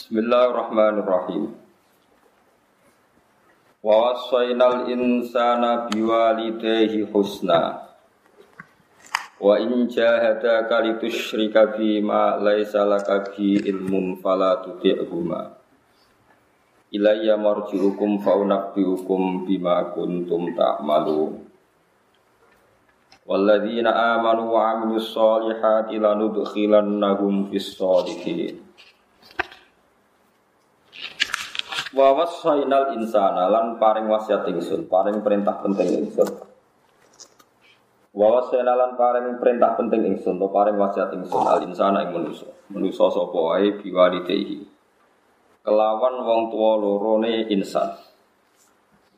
Bismillahirrahmanirrahim. Wa wassaynal insana biwalidayhi husna. Wa in jahadaka litusyrika bima laisa laka bi ilmun fala tuti'huma. Ilayya marji'ukum fa unabbi'ukum bima kuntum ta'malun. Amanu wa 'amilus solihati lanudkhilannahum fis Wa wassainal insana lan paring wasiat ingsun, paring perintah penting ingsun. Wa wassainal lan paring perintah penting ingsun, to paring wasiat ingsun al insana ing manusa. Manusa sapa wae biwalidayhi. Kelawan wong tuwa lorone insan.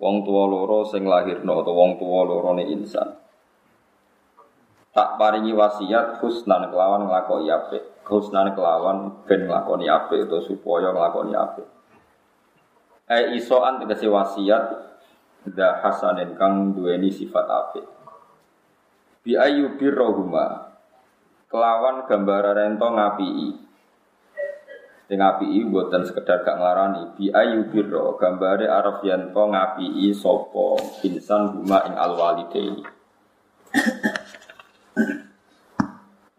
Wong tuwa loro sing lahirno atau wong tuwa lorone insan. Tak paringi wasiat husnan kelawan nglakoni apik. Husnan kelawan ben nglakoni apik utawa supaya nglakoni apik. Eh isoan tegese wasiat da hasanin kang duweni sifat apik. Bi ayu birrohuma kelawan gambaran rento ngapii. Sing ngapii mboten sekedar gak nglarani bi ayu birro gambare araf yanto ngapii sapa insan huma ing alwalidaini.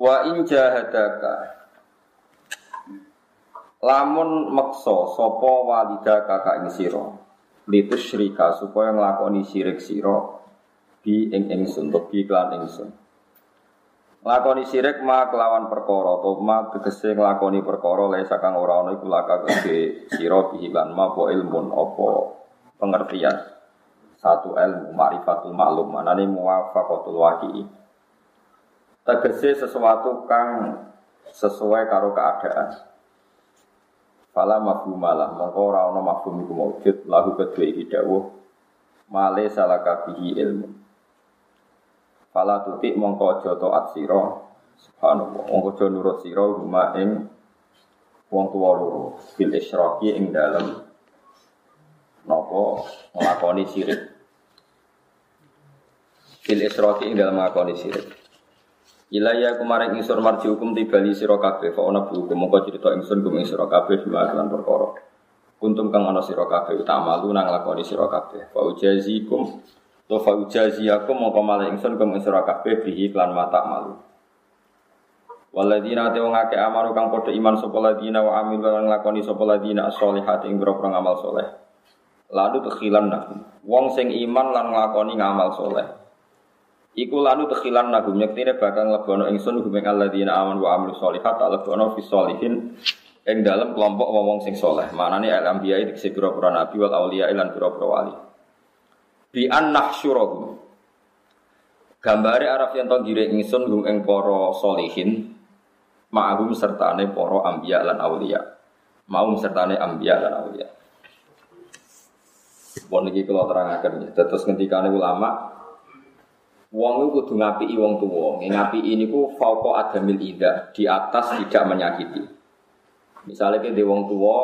Wa in jahadaka lamun meksa sapa walida kakak ing sira? Litus syirika supaya nglakoni syirik sira bi ing ingsun to bi klan ingsun. Nglakoni syirik ma kelawan perkara to ma tegese nglakoni perkara le sakang ora ana iku laka gede sira bi lan ma po ilmun apa pengertian. Satu ilmu ma'rifatul maklum manane muwafaqatul waqi'i tegese sesuatu kang sesuai karo keadaan. Fala mafhumalah mongko ora ana mafhum iku maujud lahu kedue iki dawuh male salaka bihi ilmu. Fala tutik mongko aja taat sira. Subhanallah. Mongko aja nurut sira huma ing wong tuwa loro. Bil isyraki ing dalem. Napa? Nglakoni syirik. Bil isyraki ing dalem nglakoni syirik. Ilaya kemarin insur marji hukum tibali sira kabeh fa ana hukum mongko cerita ingsun kum ing sira kabeh bima lan perkara. Kuntum kang ana sira kabeh utamalu nang lakoni sira kabeh. Fa ujazikum to fa ujaziyakum mongko malah ingsun kum ing sira kabeh bihi lan mata malu. Waladina te wong akeh amaru kang padha iman sapa ladina wa amil lan nglakoni sapa ladina as-solihat ing boro ngamal soleh. Lalu tekhilan nah. Wong sing iman lan nglakoni ngamal soleh. Iku lanu tekhilan nagum nyektine bakal lebono ingsun gumeng alladzina aman wa amilu sholihat tak lebono fi sholihin ing dalam kelompok wong sing soleh. Manane al anbiya iki sing pira nabi wal auliya lan pira-pira wali. Bi an nahsyurahum. Gambare araf yen to giring ingsun gum ing para solihin ma'hum sertane para anbiya lan auliya. Mau sertane anbiya lan auliya. Pun iki kula terangaken. Terus ngendikane ulama Wong itu kudu ngapi wong tuwa. Ngapi ini ku fauqa adamil ida, di atas tidak menyakiti. Misalnya ke di wong tua,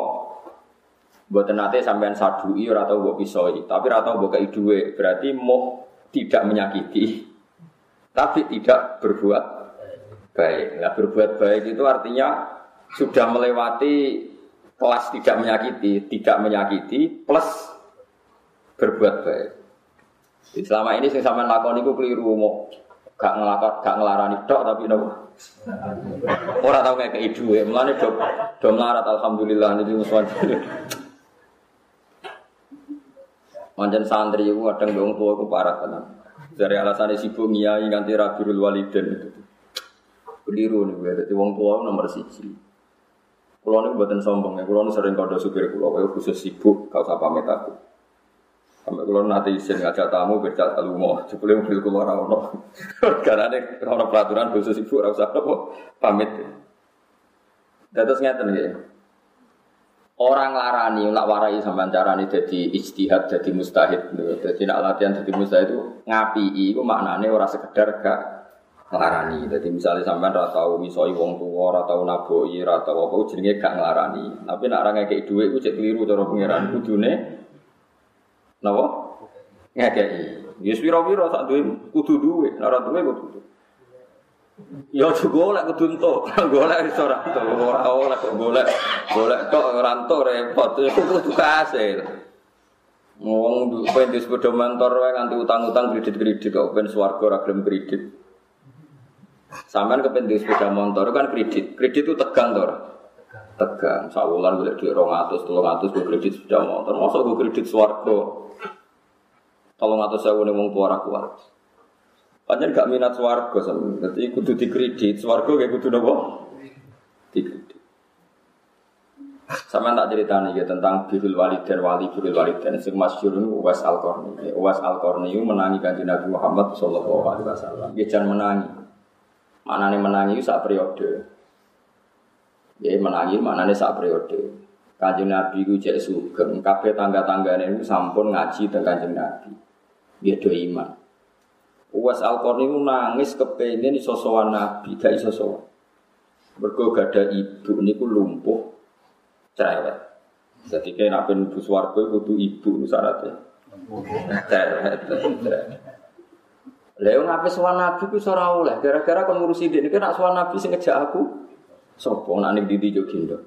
buat nate sampean sadui ora tau mbok pisoi, tapi ora tau mbok kei berarti mau tidak menyakiti. Tapi tidak berbuat baik. Nah, berbuat baik itu artinya sudah melewati kelas tidak menyakiti, tidak menyakiti plus berbuat baik. Selama ini sing sampean lakon iku keliru mau gak ngelakar gak ngelarani tok tapi nopo. Ora tau kayak kei dhuwit, mulane do do melarat alhamdulillah niki musuhan. Manjen santri iku kadang wong tua iku parah tenan. Dari alasan sibuk ngiyai nganti rabirul waliden itu. Keliru nih gue, jadi wong tua nomor siji. Kulo nih buatan sombong ya, kulo sering kode supir kulo, khusus sibuk, kau sapa pamit aku. Sampai kalau nanti izin ngajak tamu bercak telu mau, jebule mobil kulo ora ono. Karena ada ono peraturan khusus ibu ora usah apa pamit. Terus ngeten ya. Orang larani, nak warai sama carane jadi ijtihad, jadi mustahid. Jadi nak latihan jadi mustahid itu ngapi, itu maknanya orang sekedar gak ngelarani. Jadi misalnya sampean ora tau misoi wong tua, ora tau naboi, ora tau apa jenenge gak ngelarani. Tapi nak orang kayak dhuwit iku cek keliru cara pangeran kudune Napa? Ngekei. Ya pira-pira sak duwe kudu duwe, ora duwe kudu. Ya aja golek kudu entuk. Golek iso ora entuk. Ora oleh kok golek. Golek tok ora entuk repot. Iku kudu kasil. Wong pengen sepeda motor wae nganti utang-utang kredit-kredit kok ben swarga ora gelem kredit. Sampeyan kepen sepeda motor kan kredit. Kredit itu tegang to Tegang. Sawulan golek dhuwit 200, 300 gue kredit sepeda motor. Mosok gue kredit swarga. Tolong atau saya wong tua kuat. Panjang gak minat swargo sama. Jadi kudu dikredit. Swargo kayak kudu nopo. Dikredit. Sama tak cerita nih ya, tentang birul dan wali birul dan Sing masyhur ini Uwais Al Qarni. Uwais Al Qarni menangi kanjeng Nabi Muhammad Sallallahu Alaihi Wasallam. Dia jangan menangi. Mana nih menangi saat periode. Ya mana nih saat periode. Kanjeng Nabi itu cek sugeng. Kabeh tangga-tanggane itu sampun ngaji tentang kanjeng Nabi. Dia do iman. Uwas Al-Qarni nangis kepengen iso sowan Nabi, gak iso sowan. Mergo gada ibu niku lumpuh cerewet. Jadi kayak nabi nubu swargo kudu ibu syaratnya. Cerewet. Lha ngape sowan Nabi ku ora gara-gara kon ngurusi dik nek nak sowan Nabi sing ngejak aku sapa nak ning ndi yo gendong.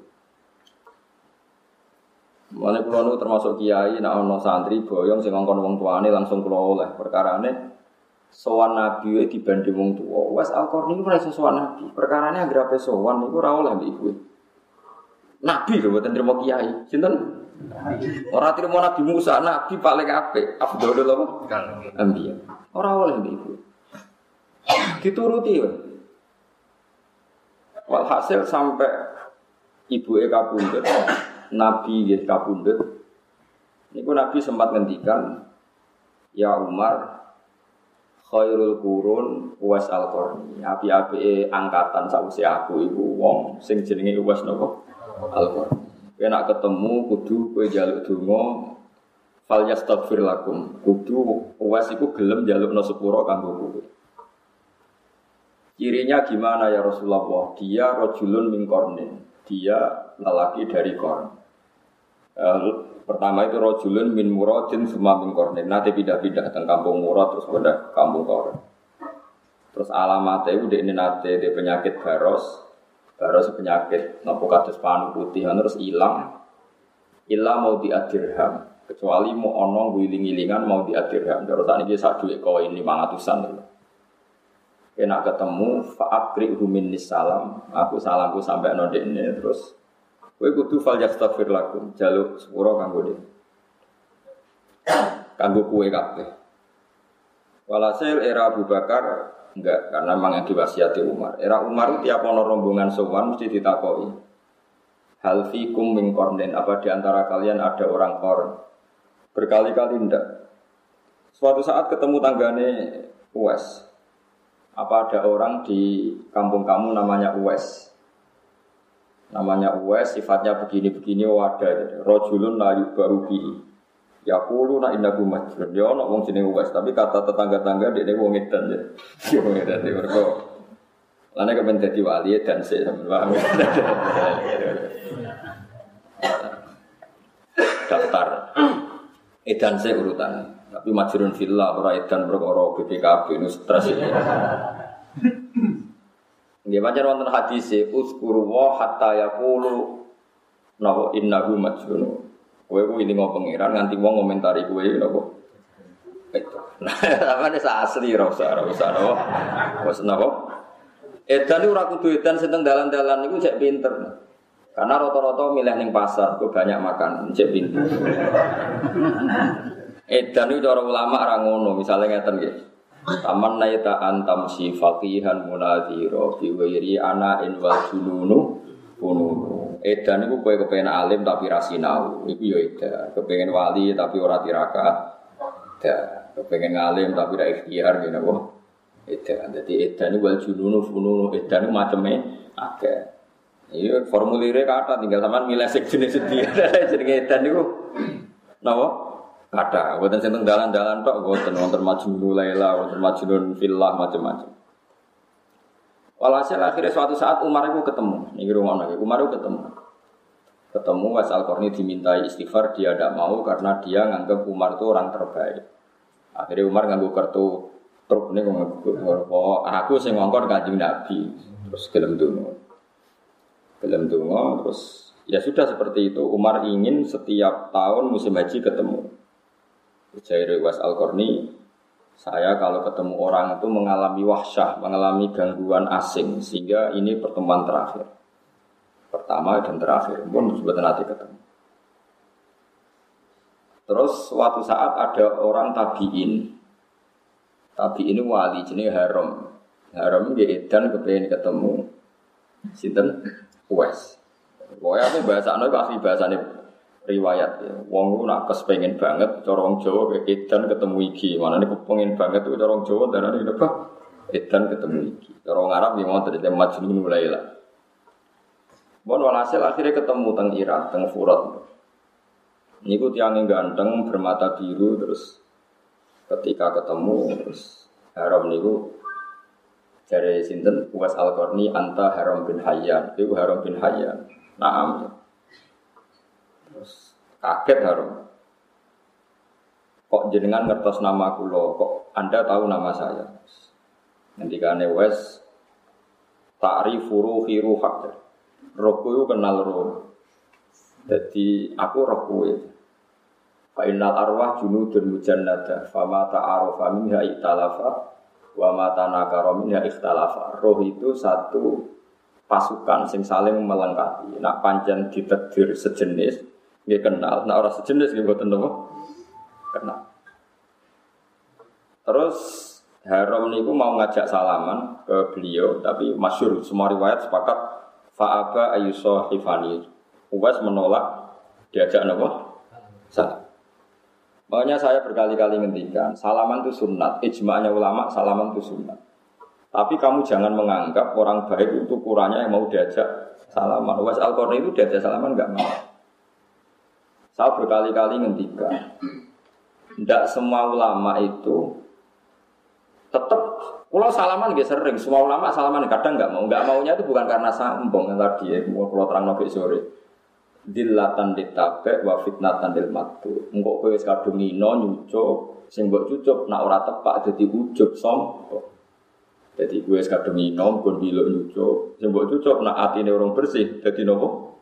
Mulane kula nu termasuk kiai nak ana santri boyong sing ngongkon wong tuane langsung kula oleh perkarane sowan nabi dibanding wong tua. Wes Al-Qarni itu merasa sowan nabi. Perkarane anggere ape sowan niku ora oleh mbek ibu. Nabi lho mboten trimo kiai. Sinten? Ora trimo Nabi Musa, nabi paling apik. Afdhalul apa? Anbiya. Ora oleh mbek ibu. Dituruti ya. Walhasil sampai ibu e kabundut, Nabi nggih kabundut. Niku Nabi sempat ngendikan, Ya Umar, khairul kurun uwas al qarni api-api angkatan sausi aku ibu wong sing jenenge uwas nopo al qarni kena ketemu kudu kowe jaluk donga fal yastaghfir lakum. Kudu uwas iku gelem jaluk no sepuro kanggo kowe cirinya gimana ya Rasulullah dia rojulun min kornin dia lelaki dari korn uh, Pertama itu rojulun min muradin semua min kornin. Nanti pindah-pindah tentang kampung murad terus pindah kampung korn. Terus alamatnya itu ini nanti di penyakit baros, baros penyakit nopo kados panu putih terus hilang. Hilang mau diadirham. Kecuali mau onong wiling-wilingan mau diadirham. Terus tadi dia satu koin lima ratusan. Kena ketemu, faakri humin salam. Aku salamku sampai node ini terus Kowe kudu fal yastaghfir lakum, jaluk sepuro kanggo dhewe. Kanggo kue kabeh. Walhasil era Abu Bakar enggak karena memang yang diwasiati Umar. Era Umar itu tiap ono rombongan sowan mesti ditakoi. Hal fikum min kornen, apa di antara kalian ada orang korn? Berkali-kali ndak. Suatu saat ketemu tanggane Uwes. Apa ada orang di kampung kamu namanya Uwes? namanya Uwais sifatnya begini-begini wadah rojulun layu baru bihi. Ya kulu nak indahu majrun dia nak wong jeneng Uwais tapi kata tetangga-tangga dia wong edan ya. Dia wong edan dia mereka Lana kepen jadi wali dan saya paham daftar. Edan saya urutan tapi majrun villa ora edan perkara BPKB ini stres ini Nggih pancen wonten hadis e uskuru wa hatta yaqulu napa innahu majnun. Kowe ini ngomong pangeran nganti wong ngomentari kowe napa. Itu. Nah, nih asli ora usah ora usah napa. Wes napa? Edan ora kudu edan sing dalan-dalan niku cek pinter. Karena rata-rata milih ning pasar, kok banyak makan, cek pinter. Edan itu cara ulama ora ngono, misalnya ngeten nggih. Taman naita antam si fakihan munadhiro biwiri ana in wal jununu pununu. Edan itu kue kepengen alim tapi rasinau, itu ya edan. Kepengen wali tapi ora tirakat, edan. Kepengen alim tapi ora ikhtiar gitu kok. Edan. Jadi edan wal jununu pununu. Edan itu macamnya akeh. Iya formulirnya kata tinggal sama milih jenis sedih. Jadi edan itu, napa? Kata, buatan sing dalan-dalan tok, buatan wonten majnun laila, wonten majnun villa macam-macam. Walhasil akhirnya suatu saat Umar itu ketemu, ini rumah lagi, Umar itu ketemu. Ketemu Was Al dimintai istighfar, dia tidak mau karena dia nganggap Umar itu orang terbaik. Akhirnya Umar nganggu kartu truk ini kok aku sing ngongkon kanjeng Nabi. Terus gelem dungo gelem dungo terus ya sudah seperti itu. Umar ingin setiap tahun musim haji ketemu Jair Was Al Korni saya kalau ketemu orang itu mengalami wahsyah, mengalami gangguan asing sehingga ini pertemuan terakhir pertama dan terakhir pun sebetulnya nanti ketemu Terus suatu saat ada orang tabiin. Tabiin wali jenis haram. Haram dia edan kepengen ketemu sinten Uwais. Pokoknya aku bahasa anu asli bahasane riwayat ya. Wong ku nak kespengen banget corong Jawa ke edan ketemu iki. Mana nih kepengen banget tuh corong Jawa dan ini apa? Edan ketemu iki. Corong Arab yang mau terjadi majnun mulai lah. Bon walhasil akhirnya ketemu teng Irak, teng Furat. Niku tiang yang ganteng bermata biru terus ketika ketemu terus haram niku dari sinten Uwais Al anta Haram bin Hayyan itu Haram bin Hayyan naam terus kaget Haram kok jenengan ngertos nama kulo kok anda tahu nama saya? Nanti kane wes ta'rifu ruhi ruhak rohku kenal roh. Jadi aku roh kuwe. Fa innal arwah junudun mujannada fama ta'arofa minha iktalafa wa ma tanakara minha ikhtalafa. Roh itu satu pasukan sing saling melengkapi. Nak pancen ditedir sejenis, dia kenal. Nak orang sejenis dia boten napa? Kenal. Terus Haram niku mau ngajak salaman ke beliau, tapi masyur semua riwayat sepakat fa'aba ayusoh hifani. Uwais menolak diajak napa? Salam. Makanya saya berkali-kali ngendikan, salaman itu sunat. Ijma'nya ulama, salaman itu sunat. Tapi kamu jangan menganggap orang baik itu kurangnya yang mau diajak salaman. Was al itu diajak salaman nggak mau. Saya berkali-kali ngendikan, tidak semua ulama itu tetap kalau salaman gak sering, semua ulama salaman kadang nggak mau, nggak maunya itu bukan karena sambung yang tadi ya, mau kalau terang nabi sore dilatan ditabe wa fitnatan dil matu. Engko kowe kadung ngino nyucuk, sing mbok cucuk nak ora tepak dadi ujug sombong. Jadi gue kadung ngino kon biluk nyucuk, sing mbok cucuk nak atine orang bersih dadi nopo?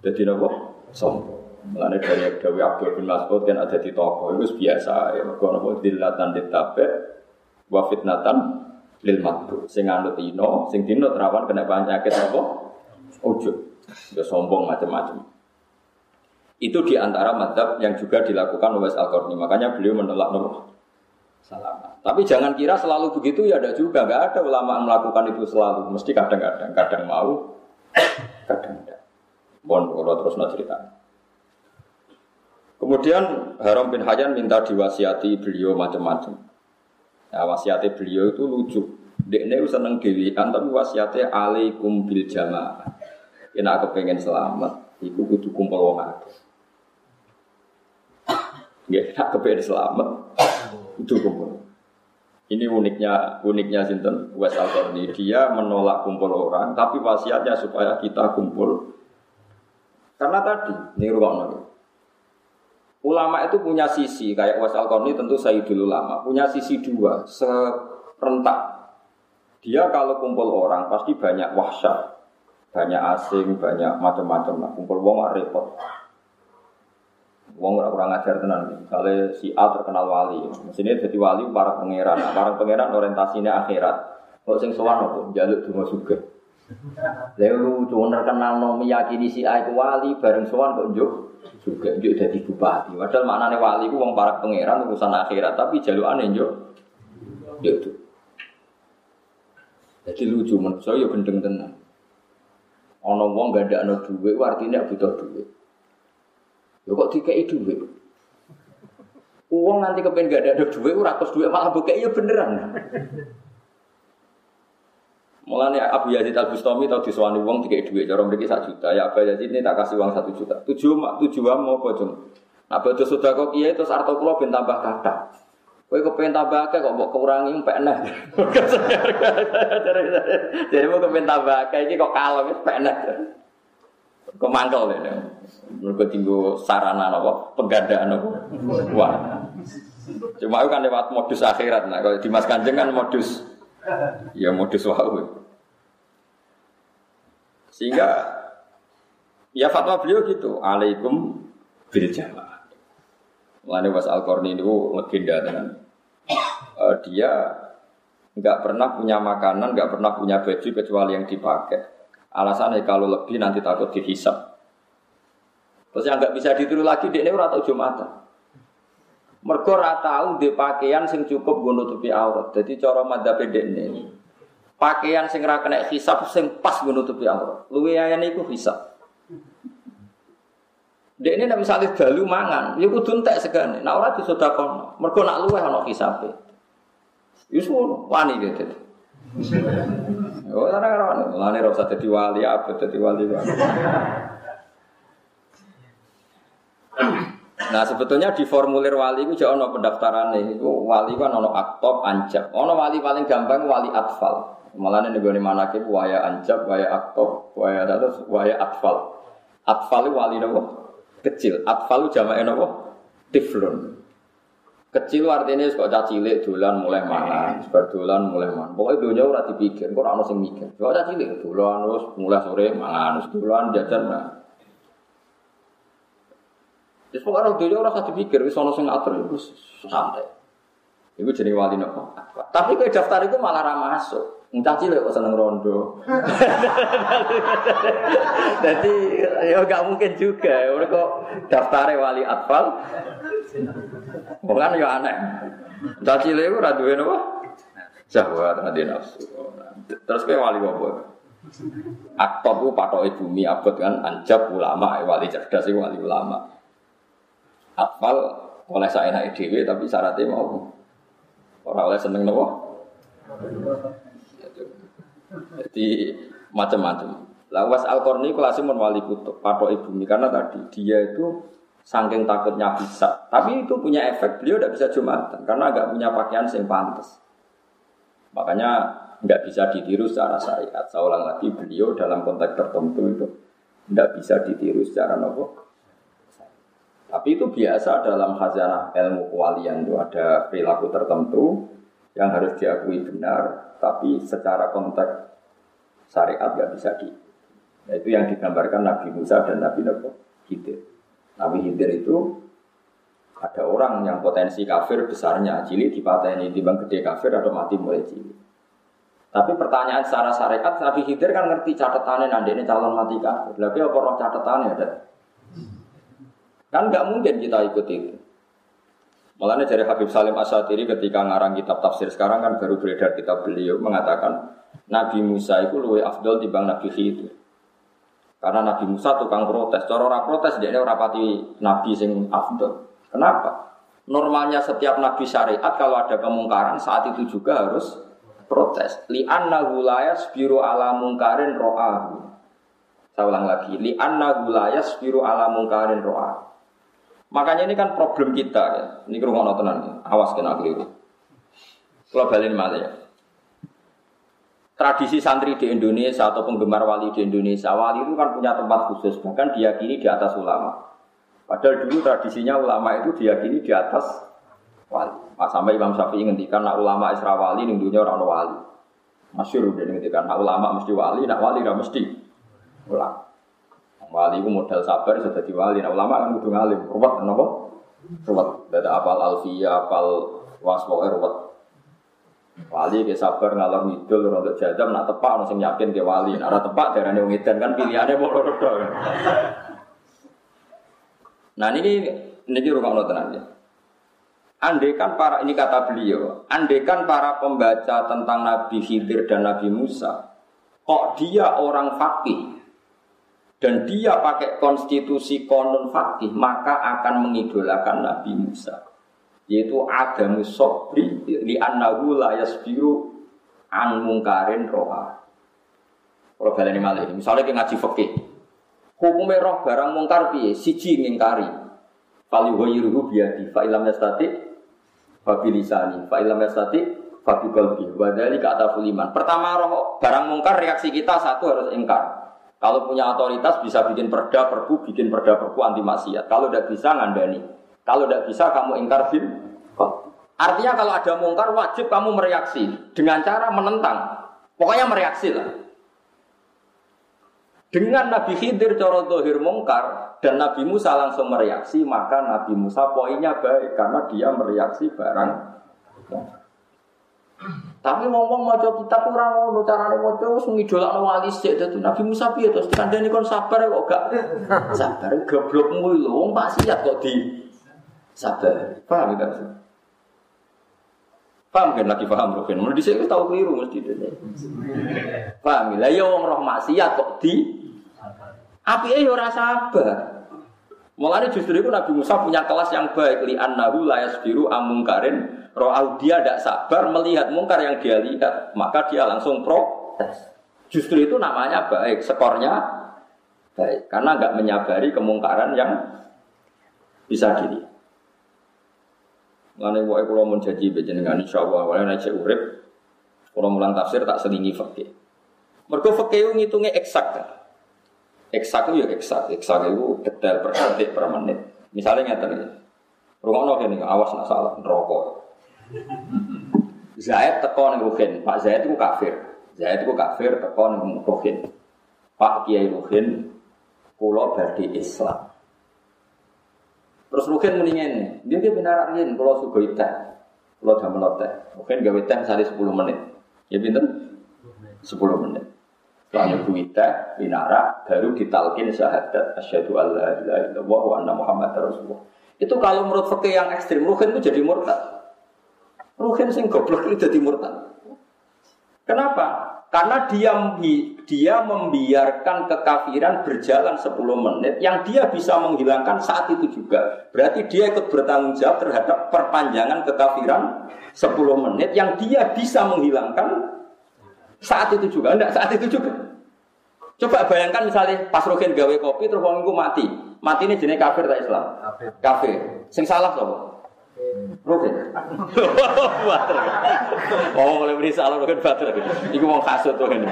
Dadi nopo? Sombong. Mulane dari Dewi Abdul bin Mas'ud kan ada di toko itu biasa ya. Mergo nopo dilatan ditabe wa fitnatan lil matu. Sing anut ino, sing dino terawan kena penyakit apa? Ujug. Ya sombong macam-macam. Itu di antara madhab yang juga dilakukan oleh Al-Qarni. Makanya beliau menolak nomor salam. Tapi jangan kira selalu begitu ya ada juga. Gak ada ulama yang melakukan itu selalu. Mesti kadang-kadang. Kadang mau, kadang tidak. Bon, kalau terus cerita. Kemudian Haram bin Hayyan minta diwasiati beliau macam-macam. Nah, wasiati beliau itu lucu. Dekne seneng dewian tapi wasiatnya alaikum bil jamaah. Ini aku pengen selamat, iku kudu kumpul wong akeh. Ya, nak kepengen selamat. Itu kumpul. Ini uniknya uniknya Sinten Wes al Dia menolak kumpul orang, tapi wasiatnya supaya kita kumpul. Karena tadi, ini ruang Ulama itu punya sisi, kayak Wes al tentu saya dulu lama, punya sisi dua, serentak. Dia kalau kumpul orang pasti banyak wahsyat, banyak asing, banyak macam-macam. Nah, kumpul wong repot. Wong ora kurang ajar tenan. Misalnya si A terkenal wali, mesinnya jadi wali para pangeran. Nah, para pangeran orientasinya akhirat. Kok sing sowan opo? Jaluk donga sugih. Lalu lucu terkenal no meyakini si A itu wali bareng sowan kok njuk juga njuk jadi bupati. Padahal maknane wali ku wong para pangeran urusan akhirat, tapi jalukane njuk njuk tuh. Jadi lucu menurut saya ya gendeng tenan. Ono wong gak ada no duit, artinya butuh duit. Lho kok dikei duit? Uang nanti kepen gak ada duit, ratus duit malah buka iya beneran. Mulanya Abu Yazid Al Bustami tahu disewani uang tiga duit, cara mereka satu juta. Ya Abu Yazid ini tak kasih uang satu juta. Tujuh tujuh mau apa cung? Nah sudah kok iya itu arto kulo ben tambah kata. Kowe kepengen tambah akeh kok mbok kurangi peneh. Jadi mau kepengen tambah akeh iki kok kalem wis peneh. Kemangkel ini. Mereka tinggal sarana apa? Penggandaan apa? Wah. Cuma itu kan lewat modus akhirat. Nah, kalau di Mas Kanjeng kan modus ya modus wahyu. Sehingga ya fatwa beliau gitu, alaikum bil jamaah. Mulane Was Al Qarni itu legenda dengan uh, dia nggak pernah punya makanan, nggak pernah punya baju kecuali yang dipakai. Alasannya kalau lebih nanti takut dihisap. Terus yang nggak bisa ditiru lagi dia ini atau Jumatan. Mergo ora di pakaian sing cukup nggo nutupi aurat. Dadi cara madzhab ini pakaian sing ra kena hisab sing pas nggo nutupi aurat. Luwe ayane iku hisab. Dek ini nak misalnya dalu mangan, ya kudu entek segane. Nak ora disedekahno. Mergo nak luweh ana hisabe. Yus wani gitu. Oh, ora ora wani. Lane ora usah dadi wali apa dadi wali. Nah sebetulnya di formulir wali itu jauh pendaftaran nih. Itu wali kan ono aktop anjab. Ono wali paling gampang wali atfal. Malah nih gue mana ke waya anjab, waya aktop, waya terus waya atfal. Atfal itu wali nopo kecil. Atfal itu jamak nopo tiflun. Kecil artinya kok cilik dolan mulai mana, sebar dolan mulai mana. Pokoknya dunia ora dipikir, kok ono sing mikir. Kok cilik dolan terus mulai sore mangan, terus dolan jajan nah. Terus pokoknya dunia orang kasih pikir, wis ono sing ngatur itu santai. Iku jadi wali nopo. Tapi kue daftar itu malah ramah masuk. Entah cilik kok seneng rondo. Jadi ya gak mungkin juga. Kok daftar wali atfal. Bukan ya aneh. Entah cilik itu apa? Jahwat tadi nafsu. Terus kue wali apa? Aktor patok bumi abad kan anjab ulama wali cerdas wali ulama. Akmal oleh saya naik dewi tapi syaratnya mau orang oleh seneng nopo. Jadi macam-macam. Lawas al korni kelasim wali kutub patok ibu karena tadi dia itu saking takutnya bisa. Tapi itu punya efek beliau tidak bisa jumatan karena agak punya pakaian yang pantas. Makanya nggak bisa ditiru secara syariat. Saya lagi beliau dalam konteks tertentu itu tidak bisa ditiru secara nopo tapi itu biasa dalam khazanah ilmu kewalian itu ada perilaku tertentu yang harus diakui benar, tapi secara konteks syariat nggak bisa di. Nah, itu yang digambarkan Nabi Musa dan Nabi Nabi Khidir. Nabi Khidir itu ada orang yang potensi kafir besarnya, cili dipateni, timbang gede kafir atau mati mulai cili. Tapi pertanyaan secara syariat, Nabi Khidir kan ngerti catatannya nanti ini calon mati kafir. Lagi apa roh catatannya? Kan nggak mungkin kita ikut itu. Makanya dari Habib Salim Asatiri ketika ngarang kitab tafsir sekarang kan baru beredar kitab beliau mengatakan Nabi Musa itu lebih afdol dibanding Nabi Khidir. Karena Nabi Musa tukang protes. Cara orang protes dia orang rapati Nabi sing afdol. Kenapa? Normalnya setiap Nabi syariat kalau ada kemungkaran saat itu juga harus protes. Li anna gulayas biru ala mungkarin ro'ahu. Saya ulang lagi. Li anna gulayas biru ala mungkarin ro'ahu. Makanya ini kan problem kita ya. Ini kerungan tenan, awas kena keliru. Kalau balik ya. Tradisi santri di Indonesia atau penggemar wali di Indonesia, wali itu kan punya tempat khusus, bahkan diyakini di atas ulama. Padahal dulu tradisinya ulama itu diyakini di atas wali. Sampai Imam Syafi'i ngendikan nak ulama Isra wali ning dunia orang wali. Masyur dia ngendikan nak ulama mesti wali, nak wali tidak mesti ulama. Wali itu modal sabar sudah di wali. Nah, ulama kan kudu ngalim. Ruwet kenapa? Ruwet. Dada apal alfiyah, apal waswo ruwet. Wali ke sabar ngalor ngidul untuk jadam nak tepak ono yakin ke wali. Nak tepak darane wong edan kan pilihane mau loro Nah ini ini rumah Allah tenang ya. Andekan para ini kata beliau, andekan para pembaca tentang Nabi Khidir dan Nabi Musa, kok dia orang fakih, dan dia pakai konstitusi konon fakih maka akan mengidolakan Nabi Musa. Yaitu agamu sobri li annahu la yasbiru an mungkarin roha. Kalau baleni malih misalnya kita ngaji fakih. Hukumnya roh barang mungkar piye? Siji ngingkari. Fali yuhyiruhu biyadi fa ilam yastati fa bilisani fa ilam yastati fa bi qalbi wa pertama roh barang mungkar reaksi kita satu harus ingkar Kalau punya otoritas bisa bikin perda perpu, bikin perda perpu anti maksiat. Kalau tidak bisa ngandani. Kalau tidak bisa kamu ingkar bil. Artinya kalau ada mungkar wajib kamu mereaksi dengan cara menentang. Pokoknya mereaksi lah. Dengan Nabi Khidir coro dohir mungkar dan Nabi Musa langsung mereaksi, maka Nabi Musa poinnya baik karena dia mereaksi barang. Tapi ngomong mau coba kita kurang ngono carane maca wis ngidolakno wali sik dadi Nabi Musa piye terus kandhane kon sabar kok gak sabar goblokmu lho wong maksiat kok di sabar. Paham ya kan? Paham kan lagi paham Rukin? Mau di sini tahu keliru mesti itu. Paham? Lah ya wong roh maksiat kok di api eh ora sabar. Mulanya justru itu Nabi Musa punya kelas yang baik. Li annahu la yasbiru amungkarin roh dia tidak sabar melihat mungkar yang dia lihat. Maka dia langsung protes. Justru itu namanya baik, skornya baik. Karena nggak menyabari kemungkaran yang bisa dilihat. Mengenai wae kalau mau janji bejenengan insya Allah wae naik urip kalau mulang tafsir tak selingi fakih. Mereka fakih ngitungnya eksak Eksak itu ya eksak, eksak itu detail per detik per menit. Misalnya ngeten iki. Rungono kene awas nak salah neraka. Zaid teko ning Ruhin, Pak Zaid itu kafir. Zaid itu kafir teko ning Ruhin. Pak Kiai Ruhin kula badhe Islam. Terus Ruhin muni ngene, dia dia benar riyen kula sugih teh. Kula damel teh. Ruhin gawe teh sehari 10 menit. Ya pinten? 10 menit. Setelah kita binara baru ditalkin syahadat asyhadu alla ilaha illallah wa anna muhammad rasulullah. Itu kalau menurut fikih yang ekstrim, ruhin itu jadi murtad. Ruhin sing goblok itu jadi murtad. Kenapa? Karena dia dia membiarkan kekafiran berjalan 10 menit yang dia bisa menghilangkan saat itu juga. Berarti dia ikut bertanggung jawab terhadap perpanjangan kekafiran 10 menit yang dia bisa menghilangkan saat itu juga, enggak saat itu juga. Coba bayangkan misalnya pas Rogen gawe kopi terus wong mati. Mati ini jenis kafir tak Islam? Kafir. Kafir. Sing salah sapa? Rogen. Bater. Oh, mulai beri salah Rogen bater. Iku wong kasut tuh ini.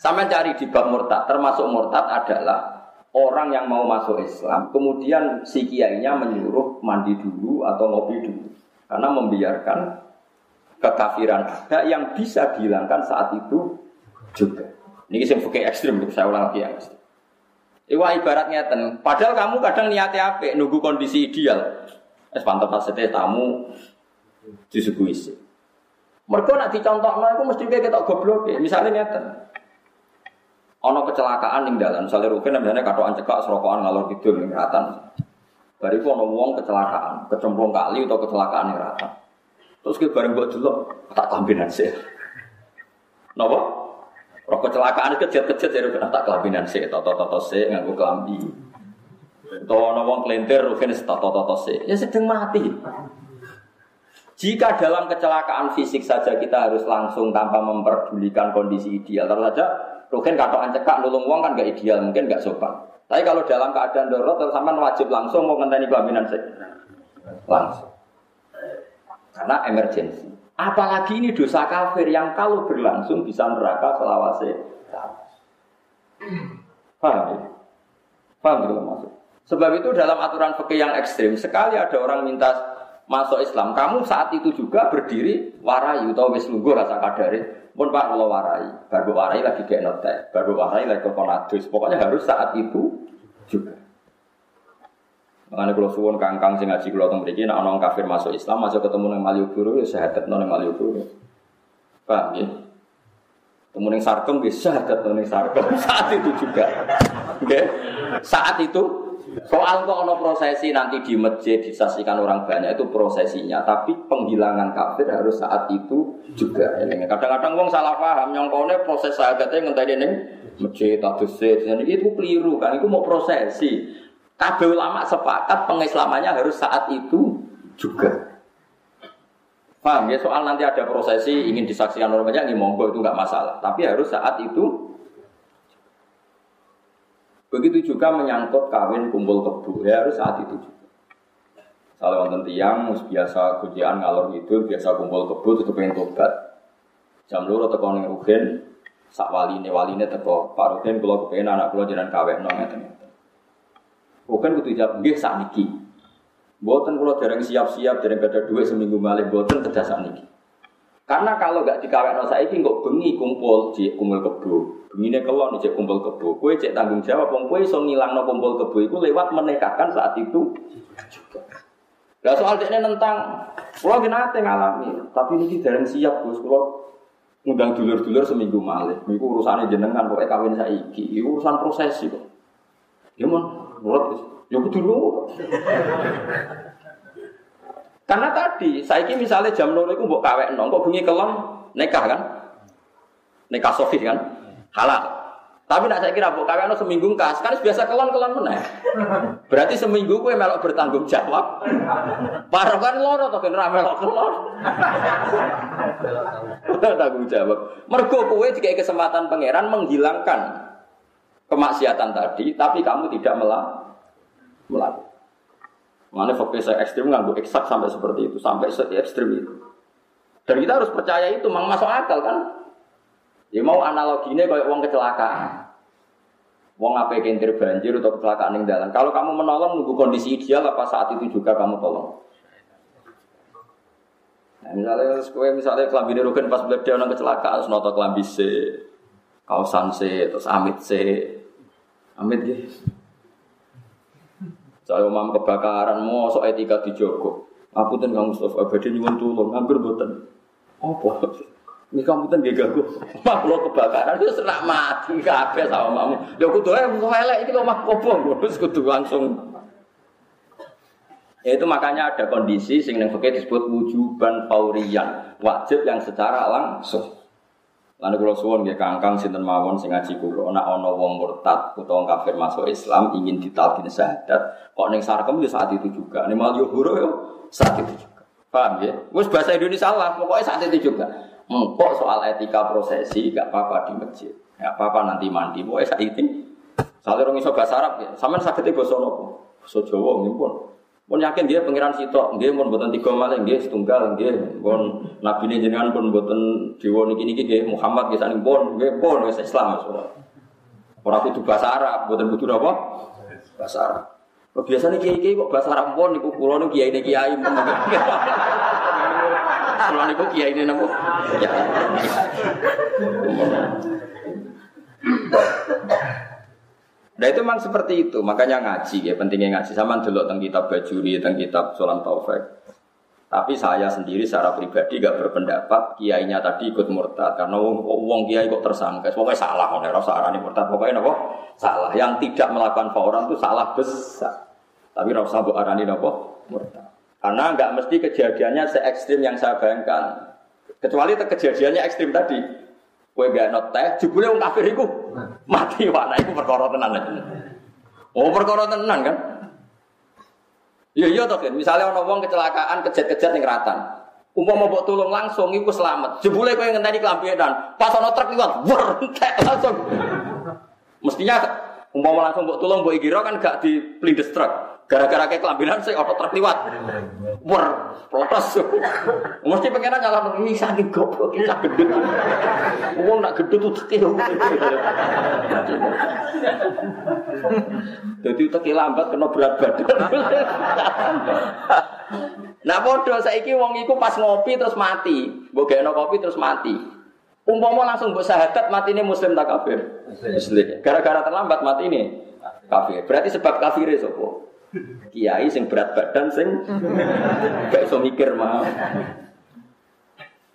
Sampai cari di bab murtad, termasuk murtad adalah orang yang mau masuk Islam, kemudian si kiainya menyuruh mandi dulu atau ngopi dulu, karena membiarkan kekafiran ada yang bisa dihilangkan saat itu juga. Ini yang fikih ekstrim, saya ulang lagi ya. Iwa ibaratnya ten. Padahal kamu kadang niatnya apa? Nunggu kondisi ideal. Es pantau pas tamu disuguhi sih. Mereka nak dicontoh aku mesti kayak kita goblok ya. Misalnya ngeten. Ono kecelakaan ning dalan, misalnya Rukin misalnya katoan cekak serokokan ngalor kidul ning ratan. Bariku ono wong kecelakaan, kecemplung kali atau kecelakaan ning. Terus ke bareng buat dulu tak kelambinan sih. Nopo? Rokok kecelakaan kejat-kejat jadi kena tak kelambinan sih. Toto-toto sih nganggu kelambi. Tahu nopo kelintir rugen toto-toto sih. Ya sedang mati. Jika dalam kecelakaan fisik saja kita harus langsung tanpa memperdulikan kondisi ideal, terus saja Rugen katoan cekak nulung uang kan gak ideal, mungkin gak sopan. Tapi kalau dalam keadaan darurat, terus wajib langsung mau ngenteni kelaminan sih. Langsung. Karena emergensi. Apalagi ini dosa kafir yang kalau berlangsung bisa neraka selawase. Paham ya? Paham gitu maksud? Sebab itu dalam aturan fikih yang ekstrim, sekali ada orang minta masuk Islam, kamu saat itu juga berdiri warai atau wis lungguh rasa kadari, pun pak kalau warai, baru warai lagi kayak notek, baru warai lagi kokonadus, pokoknya harus saat itu juga. Makanya kalau suwon kangkang sing ngaji kalau tentang begini, orang kafir masuk Islam, masuk ketemu dengan Malioboro, ya sehadat nong Malioboro. Paham ya? Ketemu dengan Sarkem, ya sehadat nong Sarkem. Saat itu juga, oke? Saat itu soal kok ono prosesi nanti di masjid disaksikan orang banyak itu prosesinya, tapi penghilangan kafir harus saat itu juga. Kadang-kadang wong salah paham, nyongkone proses sahadatnya ngenteni ning masjid atau itu keliru kan, itu mau prosesi. Kabeh ulama sepakat pengislamannya harus saat itu juga. Paham ya soal nanti ada prosesi ingin disaksikan orang banyak, ini monggo itu nggak masalah. Tapi harus saat itu. Begitu juga menyangkut kawin kumpul kebu, ya harus saat itu juga. Kalau wonten tiang, biasa kujian ngalor itu, biasa kumpul kebu, itu pengen tobat. Jam loro teko ning rugen, sak waline waline teko Pak Ruden kula kepengin anak kula jenengan kawekno ngeten. Bukan kudu jawab nggih sakniki. Mboten kula dereng siap-siap dereng ada duit seminggu malih mboten kedah sakniki. Karena kalau gak dikawekno saiki kok bengi kumpul cek kumpul kebo. Bengine kelon cek kumpul kebo. Kowe cek tanggung jawab wong kowe iso ngilangno kumpul kebo iku lewat menekatkan saat itu Lah soal dekne nentang, kula nate ngalami, tapi niki dereng siap Gus, kula ngundang dulur-dulur seminggu malih. Niku urusane jenengan pokoke kawin saiki, iku urusan prosesi kok. Ya mon, nurut Ya nurut. Karena tadi, saiki misalnya jam loro iku mbok kawekno, kok bengi kelem nikah kan? Nikah sofi kan? Halal. Tapi nak saya kira bu kakakno seminggu kas, kan biasa kelon kelon mana? Berarti seminggu gue melok bertanggung jawab. Parah kan loro atau kan melok kelon. tanggung jawab. Mergo kue jika kesempatan pangeran menghilangkan kemaksiatan tadi, tapi kamu tidak melah melakukan. Mana fokus saya ekstrim nggak eksak sampai seperti itu, sampai se ekstrim itu. Dan kita harus percaya itu, memang masuk akal kan? Ya mau analoginya kayak uang kecelakaan. Wong apa kentir banjir atau kecelakaan yang jalan. Kalau kamu menolong nunggu kondisi ideal apa saat itu juga kamu tolong? Nah, misalnya kue misalnya kelambi rugen pas beli dia orang kecelakaan, terus noto kelambi C, kausan C, terus amit C, amit ya. Saya umam kebakaran, so etika dijogo. Aku tuh nggak Mustafa, abadi nyuwun tulung, nganggur buatan. Apa? Ini kamu tuh gak gagu. Makhluk kebakaran itu senak mati kabeh sama mamu. Ya kudu ae elek iki omah kobong terus kudu langsung. Ya itu makanya ada kondisi sing fikih disebut wujuban fauriyan, wajib yang secara langsung. Lalu kalau suwon nggih kangkang sinten mawon sing ngaji kula ana wong murtad utawa kafir masuk Islam ingin ditalkin syahadat, kok ning sarkem ya saat itu juga. Ning mal yo yo saat itu juga. Paham ya? Wis bahasa Indonesia lah, pokoknya saat itu juga. Engkok soal etika prosesi gak apa-apa di masjid. Gak apa-apa nanti mandi. Pokoknya saat ini. Soalnya orang iso bahasa Arab ya. Sama sakit itu bahasa nopo. Bahasa Jawa nggih pun. Pun yakin dia pangeran sitok, nggih pun boten tiga malih nggih setunggal nggih. Pun nabi ini jenengan pun boten dewa niki niki nggih Muhammad nggih saning pun nggih pun wis Islam semua. Orang itu bahasa Arab, boten kudu apa? Bahasa Arab. Biasanya kiai-kiai kok bahasa Arab pun niku kula niku kiai kiai pun. Kalau niku kiai ini nopo. Ya. Nah itu memang seperti itu, makanya ngaji ya pentingnya ngaji sama dulu tentang kitab bajuri, tentang kitab Sulam Taufik. Tapi saya sendiri secara pribadi gak berpendapat kiainya tadi ikut murtad karena wong kiai kok tersangka. Pokoknya salah, ora usah arani murtad. Pokoknya nopo salah. Yang tidak melakukan fauran itu salah besar. Tapi ora usah arani nopo murtad. Karena nggak mesti kejadiannya se ekstrim yang saya bayangkan. Kecuali kejadiannya ekstrim tadi. Kue gak not teh, jebule wong kafir iku mati wana iku perkara tenan. Oh perkara tenan kan? Iya iya toh kan. Misalnya orang wong kecelakaan kejet-kejet ning ratan. Umpama mau tolong langsung iku selamat. Jebule kowe ngenteni kelampian pas ana truk liwat, wer langsung. Mestinya umpama langsung mbok tolong mbok ikira kan gak di plindes truk. Gara-gara kayak kelambinan saya otot truk liwat. Wer, protes. Mesti pengen nyala ini saking goblok kita gendut. Wong nak gendut tuh tekil. Jadi tekil lambat kena berat badan. Nah bodoh saiki wong iku pas ngopi terus mati. Mbok kopi terus mati. Umpama langsung mbok syahadat mati ini muslim tak kafir? Muslim. Gara-gara terlambat mati ini kafir. Berarti sebab kafir sapa? Kiai sing berat badan sing gak iso mikir mah.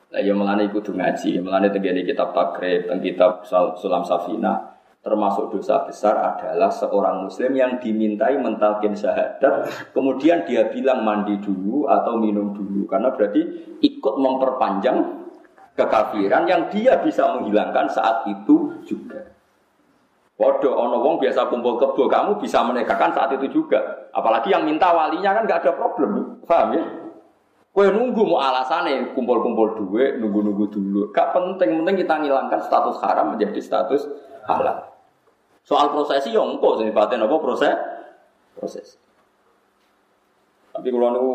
Lah ya melane kudu ngaji, melane tenggene kitab takrib, teng kitab Sulam Safina termasuk dosa besar adalah seorang muslim yang dimintai mentalkin syahadat kemudian dia bilang mandi dulu atau minum dulu karena berarti ikut memperpanjang kekafiran yang dia bisa menghilangkan saat itu juga. Waduh, ono wong biasa kumpul kebo, kamu bisa menegakkan saat itu juga. Apalagi yang minta walinya kan nggak ada problem, paham ya? Kue nunggu mau alasannya kumpul-kumpul duit, nunggu-nunggu dulu. Gak penting, penting kita ngilangkan status haram menjadi status halal. Soal prosesi yang engkau paten apa proses proses. Tapi kalau nunggu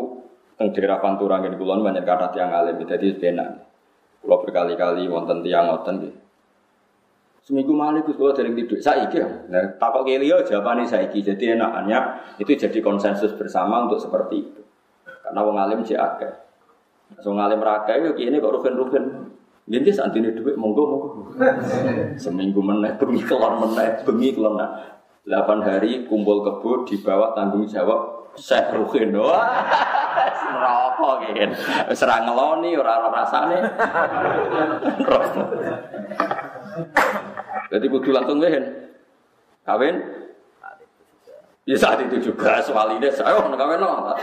teng daerah Pantura gini kulon banyak kata tiang alim, jadi benar. Kalau berkali-kali wonten tiang ngoten gitu. Seminggu malih Gus kula dereng tidur. Saiki ya. Nah, takok keliyo jawabane saiki. Jadi enakannya itu jadi konsensus bersama untuk seperti itu. Karena wong alim cek akeh. Wong alim ra akeh yo kene kok rugen-rugen. Jadi santine dhuwit monggo monggo. Seminggu meneh bengi kelon meneh, bengi kelon. 8 hari kumpul kebo di bawah tanggung jawab Syekh Ruhin. Wah, rokok kan. Wis ora ngeloni, ora ora rasane. Jadi kudu langsung wehen. Kawin? Ya saat itu juga soal ini saya oh kawin no.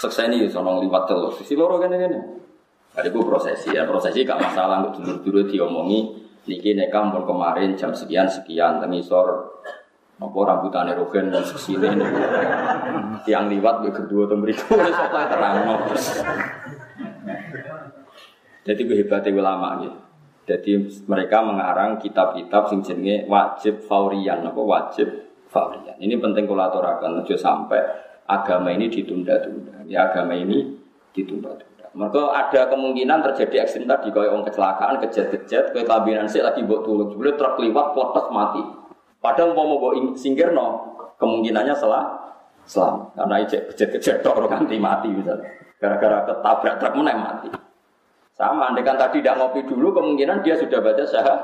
Sekseni ya sono liwat terus. Sisi loro kan ini. Ada gue prosesi ya prosesi gak masalah untuk dulu-dulu diomongi. Niki nekam pun kemarin jam sekian sekian tengisor apa rambutannya rogen dan ini yang liwat gue kedua tuh berikut ini soalnya terang jadi gue hebatnya ulama gitu jadi mereka mengarang kitab-kitab sing jenenge wajib faurian apa wajib faurian ini penting kalau aturakan aja sampai agama ini ditunda-tunda. Ya agama ini ditunda-tunda. Mereka ada kemungkinan terjadi ekstrim tadi kayak orang kecelakaan kejet-kejet kayak kabinan sih lagi buat tulung. Sebenarnya truk liwat potos mati. Padahal mau mau singgir no, kemungkinannya salah selam karena ijek kejet-kejet orang ganti mati misalnya. Gara-gara ketabrak truk mana mati. Sama, andai kan tadi tidak ngopi dulu, kemungkinan dia sudah baca syahadat.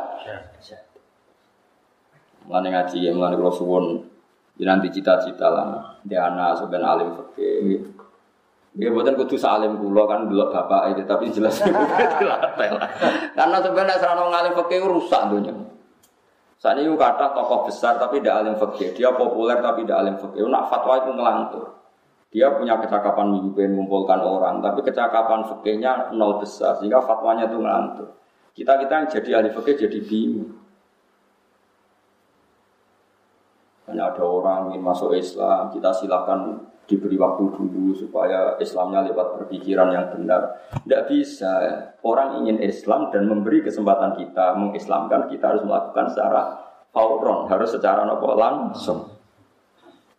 Mulai ngaji, mulai kalau suwon, nanti cita-cita lah. Dia anak sebenarnya alim fakir. Dia buatan kudu salim kulo kan belok bapak itu, tapi jelas dilatih lah. Karena sebenarnya serana ngalim fakir rusak dunia. Saat ini kata tokoh besar tapi tidak alim fakir. Dia populer tapi tidak alim fakir. Nak fatwa itu ngelantur. Dia punya kecakapan mimpin mengumpulkan orang, tapi kecakapan fakirnya nol besar sehingga fatwanya itu ngelantur. Kita kita yang jadi ahli fakir jadi bingung. Hanya ada orang ingin masuk Islam, kita silakan diberi waktu dulu supaya Islamnya lewat berpikiran yang benar. Tidak bisa. Orang ingin Islam dan memberi kesempatan kita mengislamkan, kita harus melakukan secara fauron, harus secara nopo langsung.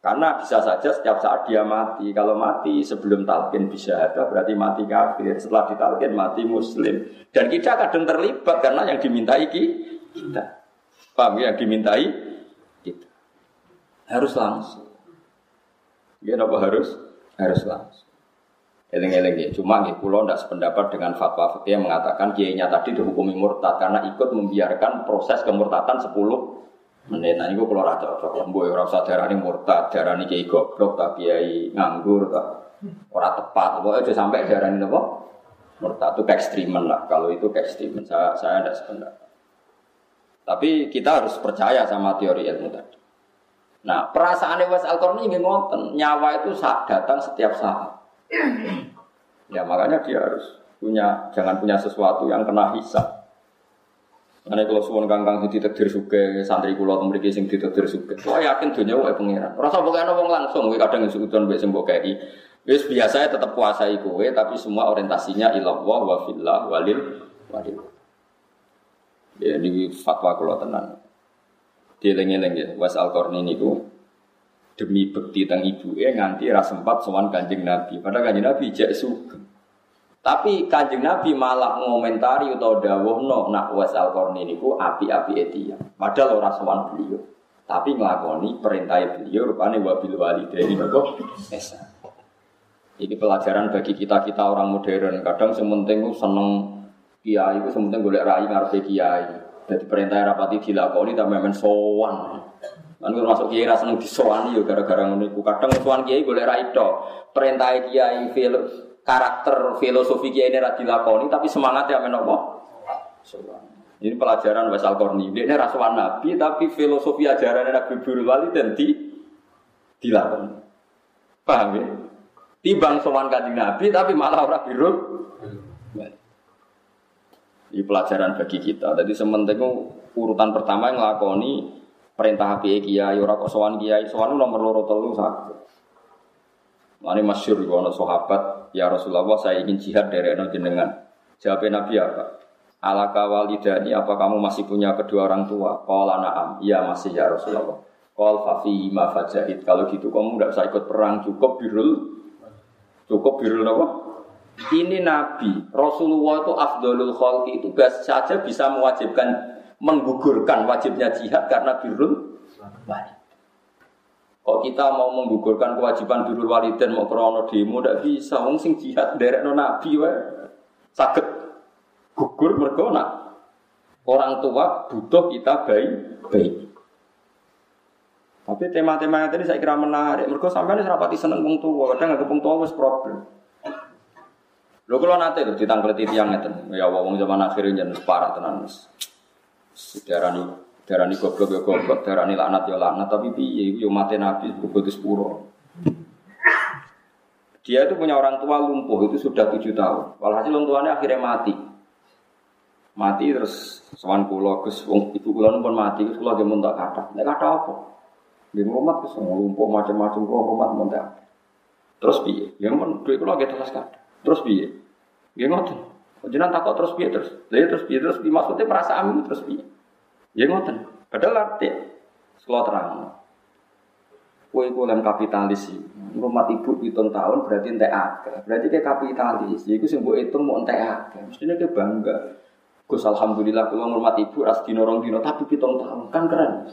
Karena bisa saja setiap saat dia mati. Kalau mati sebelum talqin bisa ada berarti mati kafir. Setelah ditalqin mati muslim. Dan kita kadang terlibat karena yang dimintai kita. Paham ya? Yang dimintai kita. Harus langsung. Ya apa harus? Harus langsung. Eleng-eleng ya. Cuma nih pulau tidak sependapat dengan fatwa fikih yang mengatakan kiainya tadi dihukumi murtad karena ikut membiarkan proses kemurtatan 10 menit. Ini gue kalau raja cocok orang usah darah ini murtad, darah ini kiai goblok, tak kiai nganggur, tak orang tepat. Pokoknya aja sampai darah ini apa? Murtad itu ekstrimen lah. Kalau itu ekstrimen, saya saya tidak sependapat. Tapi kita harus percaya sama teori ilmu tadi. Nah, perasaan Wes al ingin ngoten, nyawa itu saat datang setiap saat. Ya makanya dia harus punya, jangan punya sesuatu yang kena hisap. Karena kalau suwon kangkang di takdir suge, santri kulo memiliki sing di takdir suge. Wah yakin dunia wae pengiran. Rasa bukan wong langsung, we kadang suudon mbek sembuh kayak Wis biasa tetap kuasai kowe, tapi semua orientasinya ilallah wa fillah walil walil. Ya ini fatwa kulo tenan. Dieling-eling ya, Was Al-Qarni niku demi bekti ibu eh nganti rasa sempat kanjeng Nabi. Padahal kanjeng Nabi jek sugeng. Tapi kanjeng Nabi malah ngomentari atau dawuh no nak Was Al-Qarni niku api-api etia. Padahal ora sowan beliau. Tapi ngelakoni perintah beliau rupane wabil walidaini nopo esa. Ini pelajaran bagi kita-kita orang modern. Kadang sementing seneng kiai itu sementing golek rai ngarepe kiai. Jadi perintah rapati dilakoni tapi memang sowan. Kan masuk kiai rasa seneng disowani yo gara-gara ngono iku. Kadang sowan kiai boleh ra itu. Perintah kiai filo, karakter filosofi kiai ini ra dilakoni tapi semangatnya men apa? Sowan. Ini pelajaran Wasal Korni. Dia ini rasuan Nabi tapi filosofi ajaran Nabi Birul Wali dan di dilakoni. Paham ya? Tibang sowan kanjeng Nabi tapi malah orang birul ini pelajaran bagi kita. Jadi sementing urutan pertama yang ngelakoni perintah HPI kiai, ora kok sowan kiai, sowan nomor loro telu sakit. Mane masyhur ono sahabat, ya Rasulullah saya ingin jihad dari eno jenengan. Jawab Nabi apa? Alaka walidani apa kamu masih punya kedua orang tua? Qala na'am. Iya masih ya Rasulullah. Qal fafi ma fajahid. Kalau gitu kamu tidak usah ikut perang, cukup birul cukup birul apa? Ini Nabi, Rasulullah itu afdolul khalqi itu saja bisa mewajibkan menggugurkan wajibnya jihad karena birrul walid. Kok kita mau menggugurkan kewajiban birrul dan mau krono demo tidak bisa. Wong sing jihad derek no nabi wae sakit gugur mergo orang tua butuh kita baik baik. Tapi tema-tema yang tadi saya kira menarik. Mereka sampai ini serapati seneng wong tua, kadang nggak wong tua wis problem. Lho kalau nanti tuh ditangkleti tiang itu, ya wong zaman akhirnya jadi parah tenan mas. Darani darani goblok ya goblok, darani laknat ya laknat, tapi piye yo mati nabi bebut sepuro. Dia itu punya orang tua lumpuh itu sudah tujuh tahun. Walhasil orang tuanya akhirnya mati. Mati terus sewan pulau, gus ibu pulau pun mati, gus pulau dia muntah kata. Nek kata apa? Dia ngomat gus lumpuh macam-macam kok ngomat muntah. Terus piye? Dia ngomong duit pulau gitu kata. Terus piye? Nggih ngoten. Jenengan takut terus piye terus? Iya, terus piye terus maksudnya perasaan terus piye? Nggih ngoten. Padahal arti sekolah terang. Kue iku lem kapitalis sih. Rumah ibu hitung tahun berarti entek akeh. Berarti kayak kapitalis. Iku sing mbok hitung mau entek akeh. Mestinya kayak bangga. Gus alhamdulillah kalau ngurmat ibu ras dino rong dino tapi hitung tahun kan keren.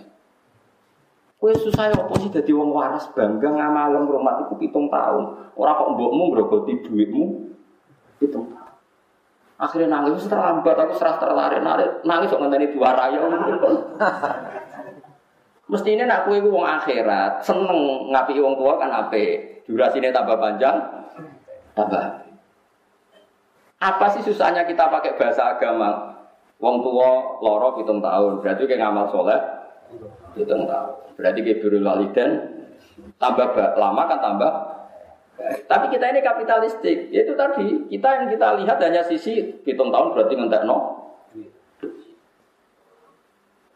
Kue susah ya apa sih jadi wong waras bangga ngamalem rumah ibu hitung tahun. Orang kok mbokmu ngrogoti duitmu itu. Akhirnya nangis terlambat, aku serah tertarik nangis, nangis kok ngenteni dua raya. Mestinya nak kue wong akhirat, seneng ngapi wong tua kan ape. Durasinya tambah panjang, tambah. Apa sih susahnya kita pakai bahasa agama? Wong tua loro hitung tahun, berarti kayak ngamal soleh hitung tahun. Berarti kayak biru waliden tambah lama kan tambah tapi kita ini kapitalistik. Itu tadi kita yang kita lihat hanya sisi hitung tahun berarti ngentek no.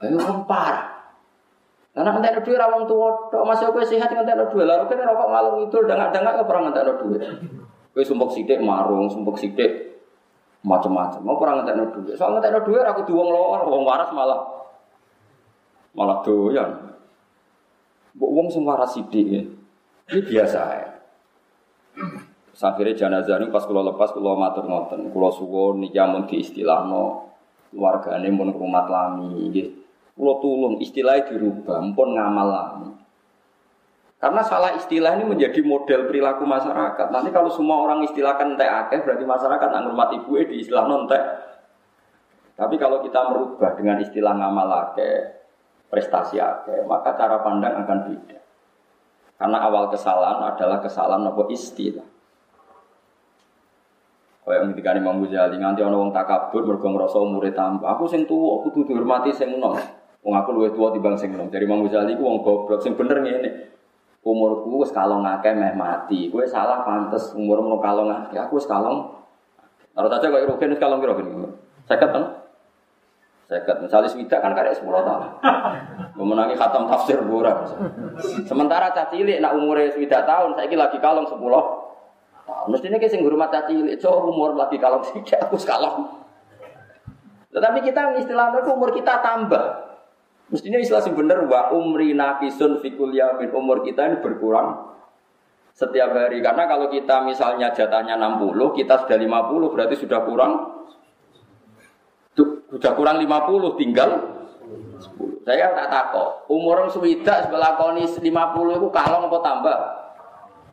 Ayo parah. Karena ngentek no duit rawang tua, dok masih aku sehat ngentek no duit. Lalu kan rokok ngalung itu dengar ke perang ngentek no duit. Kue sumpuk sidik marung, sumpuk sidik macam-macam. Mau perang ngentek no duit. Soal ngentek no duit aku diwong lor, wong waras malah malah doyan. Buk wong sing waras sidik ya. Ini biasa ya. Akhirnya jenazah ini pas kulo lepas kulo matur ngoten, kulo suwon niki amun di istilah no keluargane mun rumah lami, gitu. Kulo tulung istilahnya dirubah, pun ngamal lami. Karena salah istilah ini menjadi model perilaku masyarakat. Nanti kalau semua orang istilahkan entek akeh, berarti masyarakat nggak ngurmat ibu di istilah nontek. Tapi kalau kita merubah dengan istilah ngamal akeh, prestasi akeh, maka cara pandang akan beda. Karena awal kesalahan adalah kesalahan apa istilah. Kaya ketika Imam Ghazali nganti ana wong takabur mergo ngrasa umure tambah. Aku sing tuwa kudu dihormati sing enom. Wong aku luwih tuwa timbang sing enom. Dari Imam Ghazali ku wong goblok sing bener ngene. Umurku wis kalong akeh meh mati. Kowe salah pantes umurmu kalong akeh. Aku wis kalong. Taruh saja kok Rugen wis kalong? 50 kan? Seket, misalnya swidak kan karek sepuluh tahun. Memenangi khatam tafsir buram. Sementara cacilik nak umurnya swidak tahun, saya lagi kalong sepuluh tahun. Mestinya kayak sing hormat cacilik, coba umur lagi kalong swidak, aku sekalong. Tetapi kita istilahnya umur kita tambah. Mestinya istilah sing bener wa umri nakisun fikul yamin umur kita ini berkurang setiap hari. Karena kalau kita misalnya jatahnya 60, kita sudah 50 berarti sudah kurang sudah kurang 50 tinggal 10. Saya tak takut. Umur orang sewidak sebelah konis 50 itu kalong apa tambah?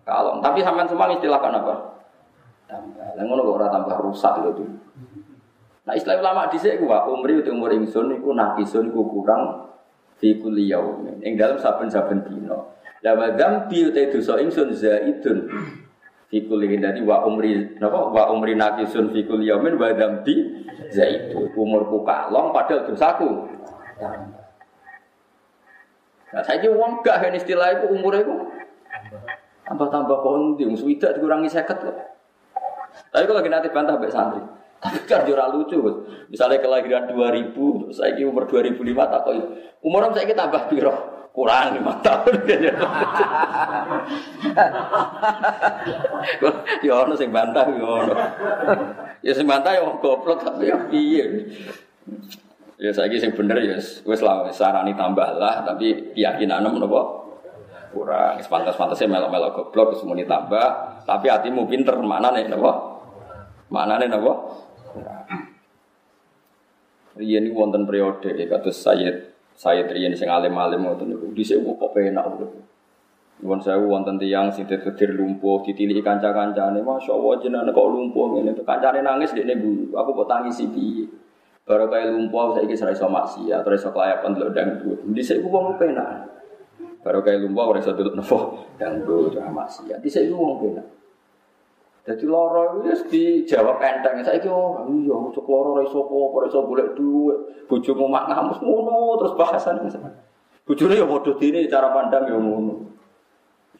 Kalong. Tapi sampai semua istilahkan apa? Tambah. Lah ngono kok ora tambah rusak lho itu. Nah istilah ulama dhisik ku umri itu umur ingsun iku nakisun iku kurang fi kulli yaumin. Ing dalam saben-saben dina. Lah wa dzambi te dosa ingsun zaidun fikul dari wa umri napa? Wa umri nakisun fikul yamin wa dambi zaitu. Umurku kalong padahal dosaku. Nah, saya uang gak ini istilah itu umur itu tambah tambah kondi, sudah dikurangi seket kok. Tapi kalau lagi nanti bantah mbak santri, tapi kan jurah lucu, misalnya kelahiran 2000, terus saya umur 2005 tak tahu, umur saya tambah biro kurang lima tahun. ya ono sing bantah ya ono. Ya sing bantah ya goblok tapi ya piye. Ya saiki sing bener ya wis lah sarani tambah lah tapi keyakinan menapa kurang pantas-pantasnya melok-melok goblok semuanya tambah tapi hatimu pinter mana nih napa nih napa Riyen iki wonten periode kados Sayyid Sayyid Riyen sing alim-alim ngoten niku. Dhisik kok penak urip. Nuwun sewu wonten tiyang sing ditedir lumpuh, ditiliki kanca-kancane, Masya Allah jenengan kok lumpuh ngene. Kancane nangis dekne guru, aku kok tangisi piye. Baru kayak lumpuh saiki ora iso maksiat, ora iso kelayapan delok dangdut. Dhisik ku wong penak. Baru kayak lumpuh ora iso delok nopo dangdut, ora maksiat. Dhisik ku wong penak. Jadi loro itu ya dijawab enteng. Saya kira oh iya, cok loro raiso apa, raiso boleh duit, bujumu mak ngamus ngono terus bahasan Bujune ya bodoh ini cara pandang ya ngono.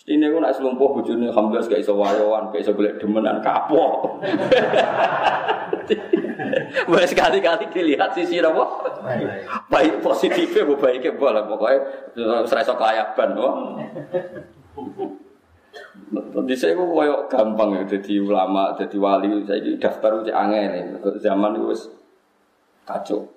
Ini aku nak selumpuh bujune alhamdulillah gak iso wayoan, gak iso golek demenan kapok. Boleh sekali-kali dilihat sisi apa? Baik positifnya, baiknya boleh pokoknya serasa kelayaban, di saya kok koyok gampang ya, jadi ulama, jadi wali, saya ini daftar uji angin nih, zaman itu wes kacau.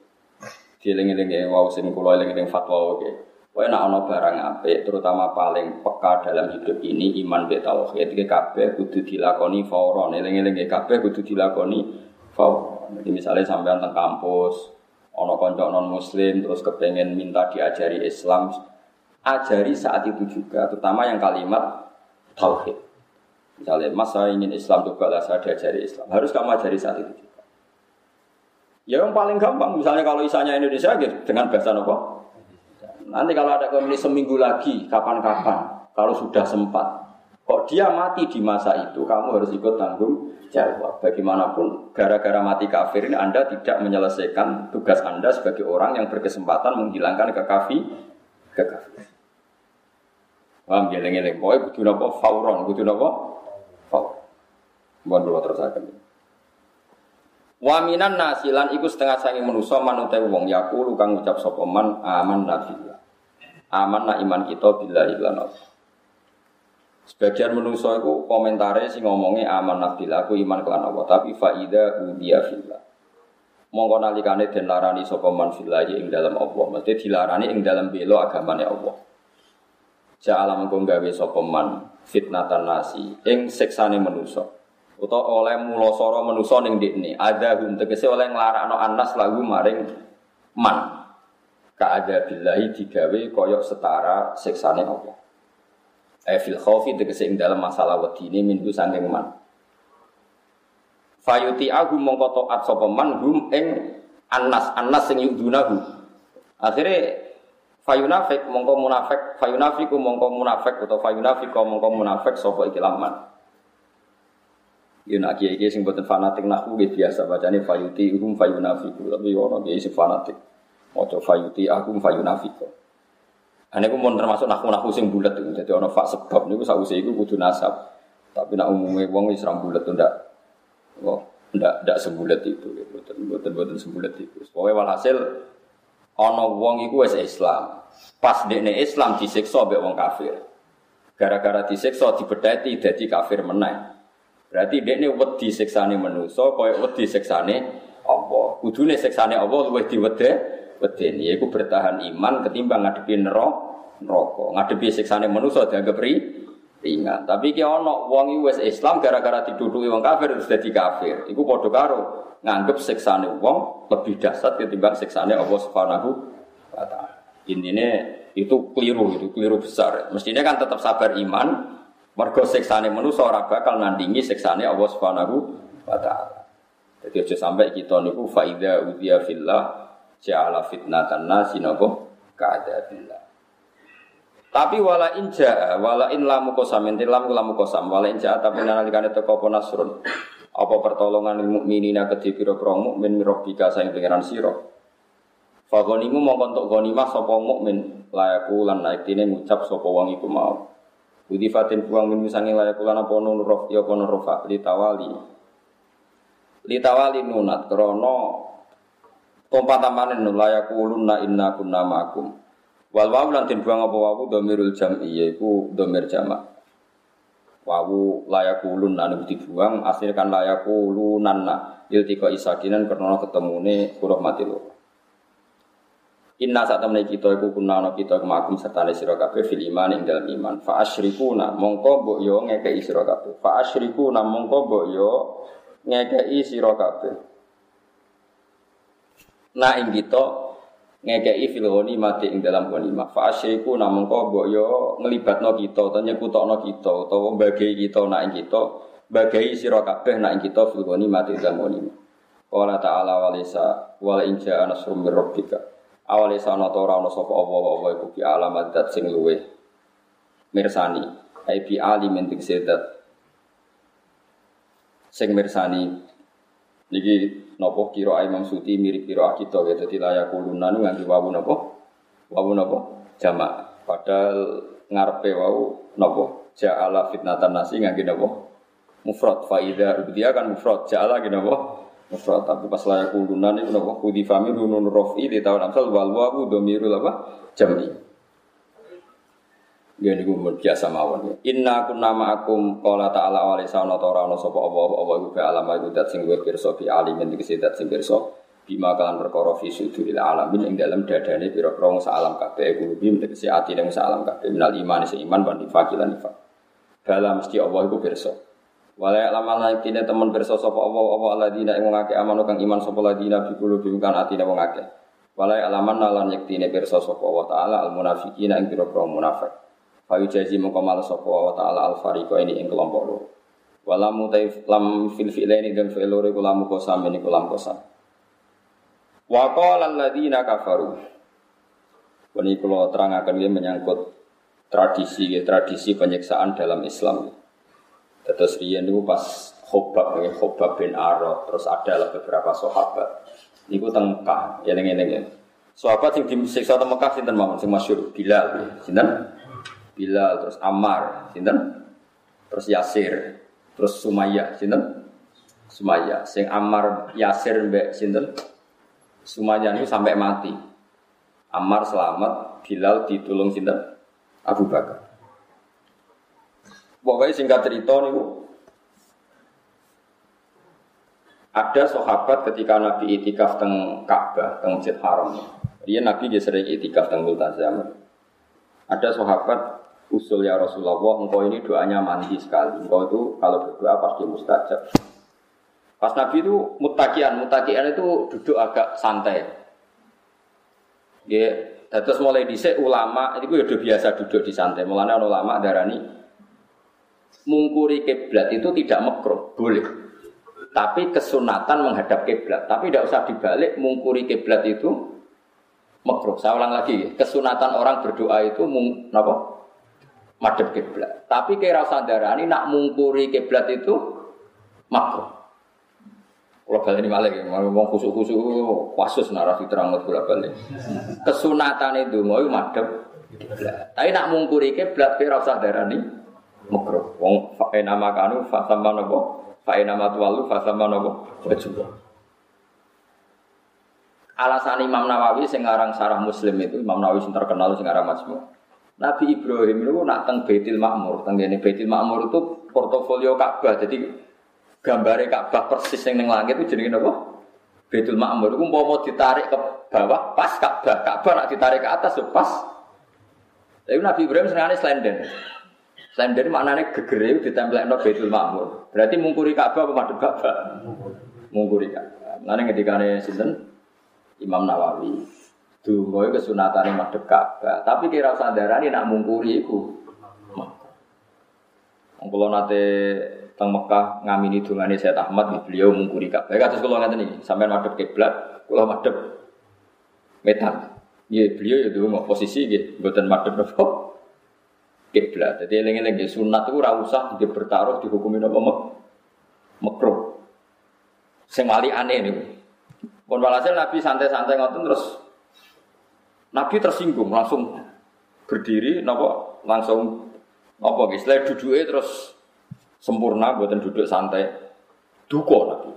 Dieling-eling ya, wow, sini kulo eling-eling fatwa oke. Kowe nak ono barang apik, terutama paling peka dalam hidup ini iman be tauhid iki kabeh kudu dilakoni fauron. Eling-eling kabeh kudu dilakoni fauron. Jadi misalnya sampean teng kampus, ono konco non muslim terus kepengen minta diajari Islam, ajari saat itu juga, terutama yang kalimat tauhid. Misalnya, mas saya ingin Islam juga lah saya diajari Islam. Harus kamu ajari saat itu juga. Ya yang paling gampang, misalnya kalau isanya Indonesia gitu, dengan bahasa apa? Nanti kalau ada komunis seminggu lagi, kapan-kapan, kalau sudah sempat. Kok dia mati di masa itu, kamu harus ikut tanggung jawab. Bagaimanapun, gara-gara mati kafir ini Anda tidak menyelesaikan tugas Anda sebagai orang yang berkesempatan menghilangkan kekafir. kekafir. Paham ya lengi-lengi. Pokoknya kudu napa fauron, kudu napa faur. Mohon kula terusaken. Wa minan nasilan iku setengah sangi manusa manute wong yaqulu kang ngucap sapa man aman nabillah. Aman na iman kita billahi lan Sebagian manusa iku komentare sing ngomongnya aman nabillah aku iman kelan Allah, tapi faida udia fillah. Mongko nalikane den larani sapa man ing dalam Allah, mesti dilarani ing dalam belo agamane Allah. Ja'ala mengko gawe sapa man fitnatan nasi ing siksane manusa. Utawa oleh mulosoro manusa ning dikne, ada hum tegese oleh nglarakno anas lagu maring man. Ka ada billahi digawe koyok setara siksane Allah. Eh fil khaufi tegese ing dalam masalah wedine minggu sanging man. Fayuti agu mongko taat sapa man hum ing anas anas sing yudunahu. Akhirnya Fayunafik mongko munafik, fayunafiku mongko munafik atau fayunafiko mongko munafik sapa iki laman. Ya nak kiai kiai sing boten fanatik naku nggih biasa bacane fayuti hum fayunafiku tapi ono kiai sing fanatik. Maca fayuti aku fayunafiko. Ane ku mun termasuk naku naku sing bulat itu. Jadi ono fak sebab niku sakwise iku kudu nasab. Tapi nak umumnya wong wis bulat ndak. Oh, ndak ndak sebulat itu. Boten boten boten sebulat itu. Pokoke walhasil ana wong iku wis Islam. Pas dekne Islam disiksa mbek wong kafir. Gara-gara disiksa dibedheti dadi kafir meneh. Berarti dekne wedi siksane manusa kaya wedi siksane Allah. Kudune siksane Allah luwih diwede wedeni iku bertahan iman ketimbang ngadepi neraka. Ngadepi siksane manusa dianggap ri ringan. Tapi ki ana wong wis Islam gara-gara diduduki wong kafir terus dadi kafir. Iku padha karo nganggep siksane wong lebih dahsyat ketimbang siksane Allah Subhanahu wa taala. Intinya itu keliru, itu keliru besar. Mestinya kan tetap sabar iman, mergo siksane manusa ora bakal nandingi siksane Allah Subhanahu wa taala. Jadi aja sampai kita niku faida udia fillah ja'ala fitnatan nasi napa ka'adabillah. Tapi wala inja, wala in lamu kosam, inti lamu wala inja tapi nalikane teko apa. Apa pertolongan mukminina kedhi pira-pira mukmin mirobika saing pangeran sira. Fagonimu mau kontok gonimah sapa mukmin layaku lan naikine ngucap sapa wong iku mau. Budi fatin buang min misangi layaku lan apa nun rof ya kono rofa litawali. Litawali nunat krana tompat tamanen layaku lunna inna kunna ma'akum. Wal wawu lan buang apa wawu dhamirul jam'i yaiku dhamir jamak. Wawu layakulun anu dibuang asli kan layakulunan iltika isakinan karena ketemune huruf mati lo. Inna saat temen kita iku kunana kita kemakum serta sira kabeh fil iman ing dalam iman. Fa asyrikuna mongko mbok yo ngekeki sira kabeh. Fa asyrikuna mongko mbok yo ngekeki sira na ing kita ngekei fil mati ing dalam ghanimah. Fa asyriku namung kok mbok yo nglibatno kita utawa nyekutokno kita utawa bagai kita nak ing kita bagai sira kabeh nak ing kita fil mati ing dalam ghanimah. Qala ta'ala walisa wal inja anasrum mir rabbika. Awale sana ta ora ana sapa apa-apa iku bi alamat dat sing luwe mirsani. Ai bi alimin tik sedat sing mirsani. Niki napa kira Imam Suti mirip kira kita ya dadi layak kuluna nu nganti wawu napa wawu napa jamak. Padahal ngarepe wau napa ja'ala fitnatan nasi ngangge napa mufrad. Faida dia kan mufrad. Ja'ala gini napa mufrad. Tapi pas layak kuluna niku napa kudi fami runun rofi di tahun amsal wal wawu domirul apa? Jam'i Ya niku biasa mawon. Inna kunna ma'akum qala ta'ala wa laysa ana ta ora ana sapa Allah Allah iku alam iku dat sing luwih pirsa bi alimin iki dat sing pirsa bima kalan perkara fi suduril alamin ing dalam dadane pira-pira sak alam kabeh kulubi tegese atine sak alam kabeh minal iman se iman wan nifaq lan nifaq. Bala mesti Allah iku pirsa. Wala lama laikine temen pirsa sapa Allah Allah alladzina ing wong amanu kang iman sapa ladina bi kulubi kan atine wong akeh. Wala alaman lan yektine pirsa sapa Allah taala al munafiqina ing pira-pira munafik. Fayu jazi mongko malas sapa wa taala al fariqo ini ing kelompok loro. Walamu taif lam fil fi'laini dan fi'il loro kosam ini kulam kosam. Wa qala alladziina kafaru. Ini kalau terangkan dia menyangkut tradisi ya, tradisi penyiksaan dalam Islam. Terus riyen itu pas Khobab ya, Khobab bin Arad, terus ada beberapa sahabat. Niku teng Mekah, ya ning ngene. Sahabat yang disiksa teng Mekah sinten mawon sing masyhur Bilal, sinten? Bilal, terus Ammar, sinten? Terus Yasir, terus Sumayyah, sinten? Sumayyah. Sing Ammar, Yasir mbek sinten? Sumayyah itu sampai mati. Ammar selamat, Bilal ditulung sinten? Abu Bakar. Pokoknya singkat cerita nih, ada sahabat ketika Nabi itikaf teng Ka'bah, teng Masjid Haram. Dia Nabi dia sering itikaf teng Multazam. Ada sahabat usul ya Rasulullah, engkau ini doanya mandi sekali. Engkau itu kalau berdoa pasti mustajab. Pas Nabi itu mutakian, mutakian itu duduk agak santai. Ya, terus mulai dhisik ulama itu udah biasa duduk di santai. Mulanya ulama darani mungkuri kiblat itu tidak makruh, boleh. Tapi kesunatan menghadap kiblat. Tapi tidak usah dibalik mungkuri kiblat itu makruh. Saya ulang lagi, kesunatan orang berdoa itu mung, apa? Madhep kiblat. Tapi kira sadarani nak mungkuri kiblat itu makruh. Kalau balik ini malah, ngomong kusuk-kusuk, wasus narasi terang bola balik. Kesunatan itu mau madhep kiblat. Tapi nak mungkuri kiblat kira sadarani makruh. Wong fae nama kanu fasama nopo, fae nama tualu fasama nopo, wajib. Alasan Imam Nawawi sing aran Sarah Muslim itu Imam Nawawi sing terkenal sing aran Majmu. Nabi Ibrahim itu nak teng Baitul Makmur, teng ini Baitul Makmur itu portofolio Ka'bah. Jadi gambarnya Ka'bah persis yang neng langit itu jadi apa? Baitul Makmur itu mau ditarik ke bawah pas Ka'bah, Ka'bah nak ditarik ke atas itu pas. Tapi Nabi Ibrahim senengane slenden. Slenden maknanya gegere ditempelno Baitul Makmur. Berarti mungkuri Ka'bah apa madhep Ka'bah? Mungkuri Ka'bah. Nane ketikane sinten? Imam Nawawi. Dungo itu kesunatan yang madep Ka'bah. Tapi kira ini nak mungkuri itu. Kalau nate teng Mekah ngamini dungane saya Ahmad beliau mungkuri Ka'bah. Kados kula ngaten iki, sampean madep kiblat, kula madep metal. Iya beliau ya dulu posisi gitu, buatan madep apa? Kiblat. Jadi eling-eling sunat itu ora dia bertaruh dihukumi apa mek makruh. Aneh nih. Pun walhasil Nabi santai-santai ngoten terus Nabi tersinggung langsung berdiri, nopo langsung nopo guys, setelah duduknya terus sempurna, buatan duduk santai, duko Nabi.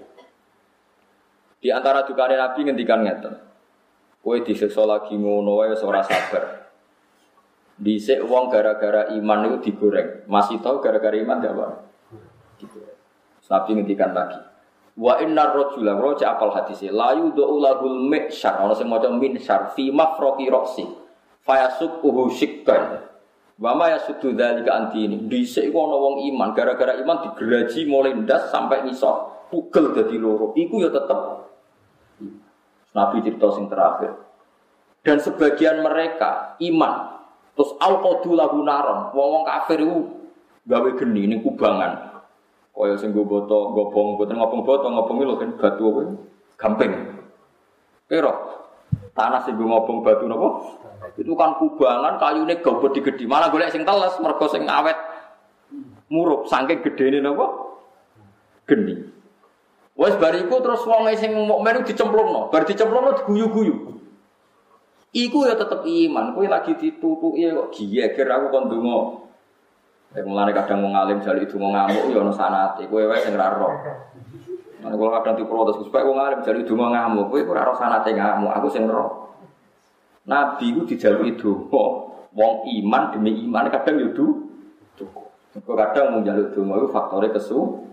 Di antara dukane Nabi ngendikan ngeten, kue disiksa lagi ngono wae ora sabar. Dhisik wong gara-gara iman itu digoreng. Masih tahu gara-gara iman gak Pak? Digoreng. Nabi ngendikan lagi. Wa inna rojula roja apal hadisnya layu do'ulahul mi'syar Ada yang mau min syar fi mafroki roksi fayasuk uhu syikkan Wama ya sudu dari ke anti ini Disik ono wong iman Gara-gara iman digeraji mulai ndas sampai nisor Pugel jadi loro Iku ya tetep Nabi cerita sing terakhir. Dan sebagian mereka iman. Terus alqadu lahu naron. Wong-wong kafir itu gawe geni ini kubangan. Kaya sing go boto gobong boten ngopong boto ngopong lho kan batu apa? Gamping. Kira tanah sing ngopong batu napa? Itu kan kubangan kayune digedi. Malah golek sing teles mergo sing awet murup saking gedene napa? Geni. Wes bariku terus wong sing mukmin dicemplungno, bar dicemplungno diguyu-guyu. Iku ya tetep iman, kowe lagi ditutuki kok giyeger aku kon donga Ya mulane kadang mau ngalim jali itu mau ngamuk ya ono sanate, kowe wae sing ora roh. Mana kalau kadang diprotes, supaya wong ngalim jali itu mau ngamuk, kowe ora roh sanate ngamuk, aku sing roh. Nabi itu dijaluk itu, wong iman demi iman kadang yudu cukup. Kadang mau jaluk itu mau faktornya kesu.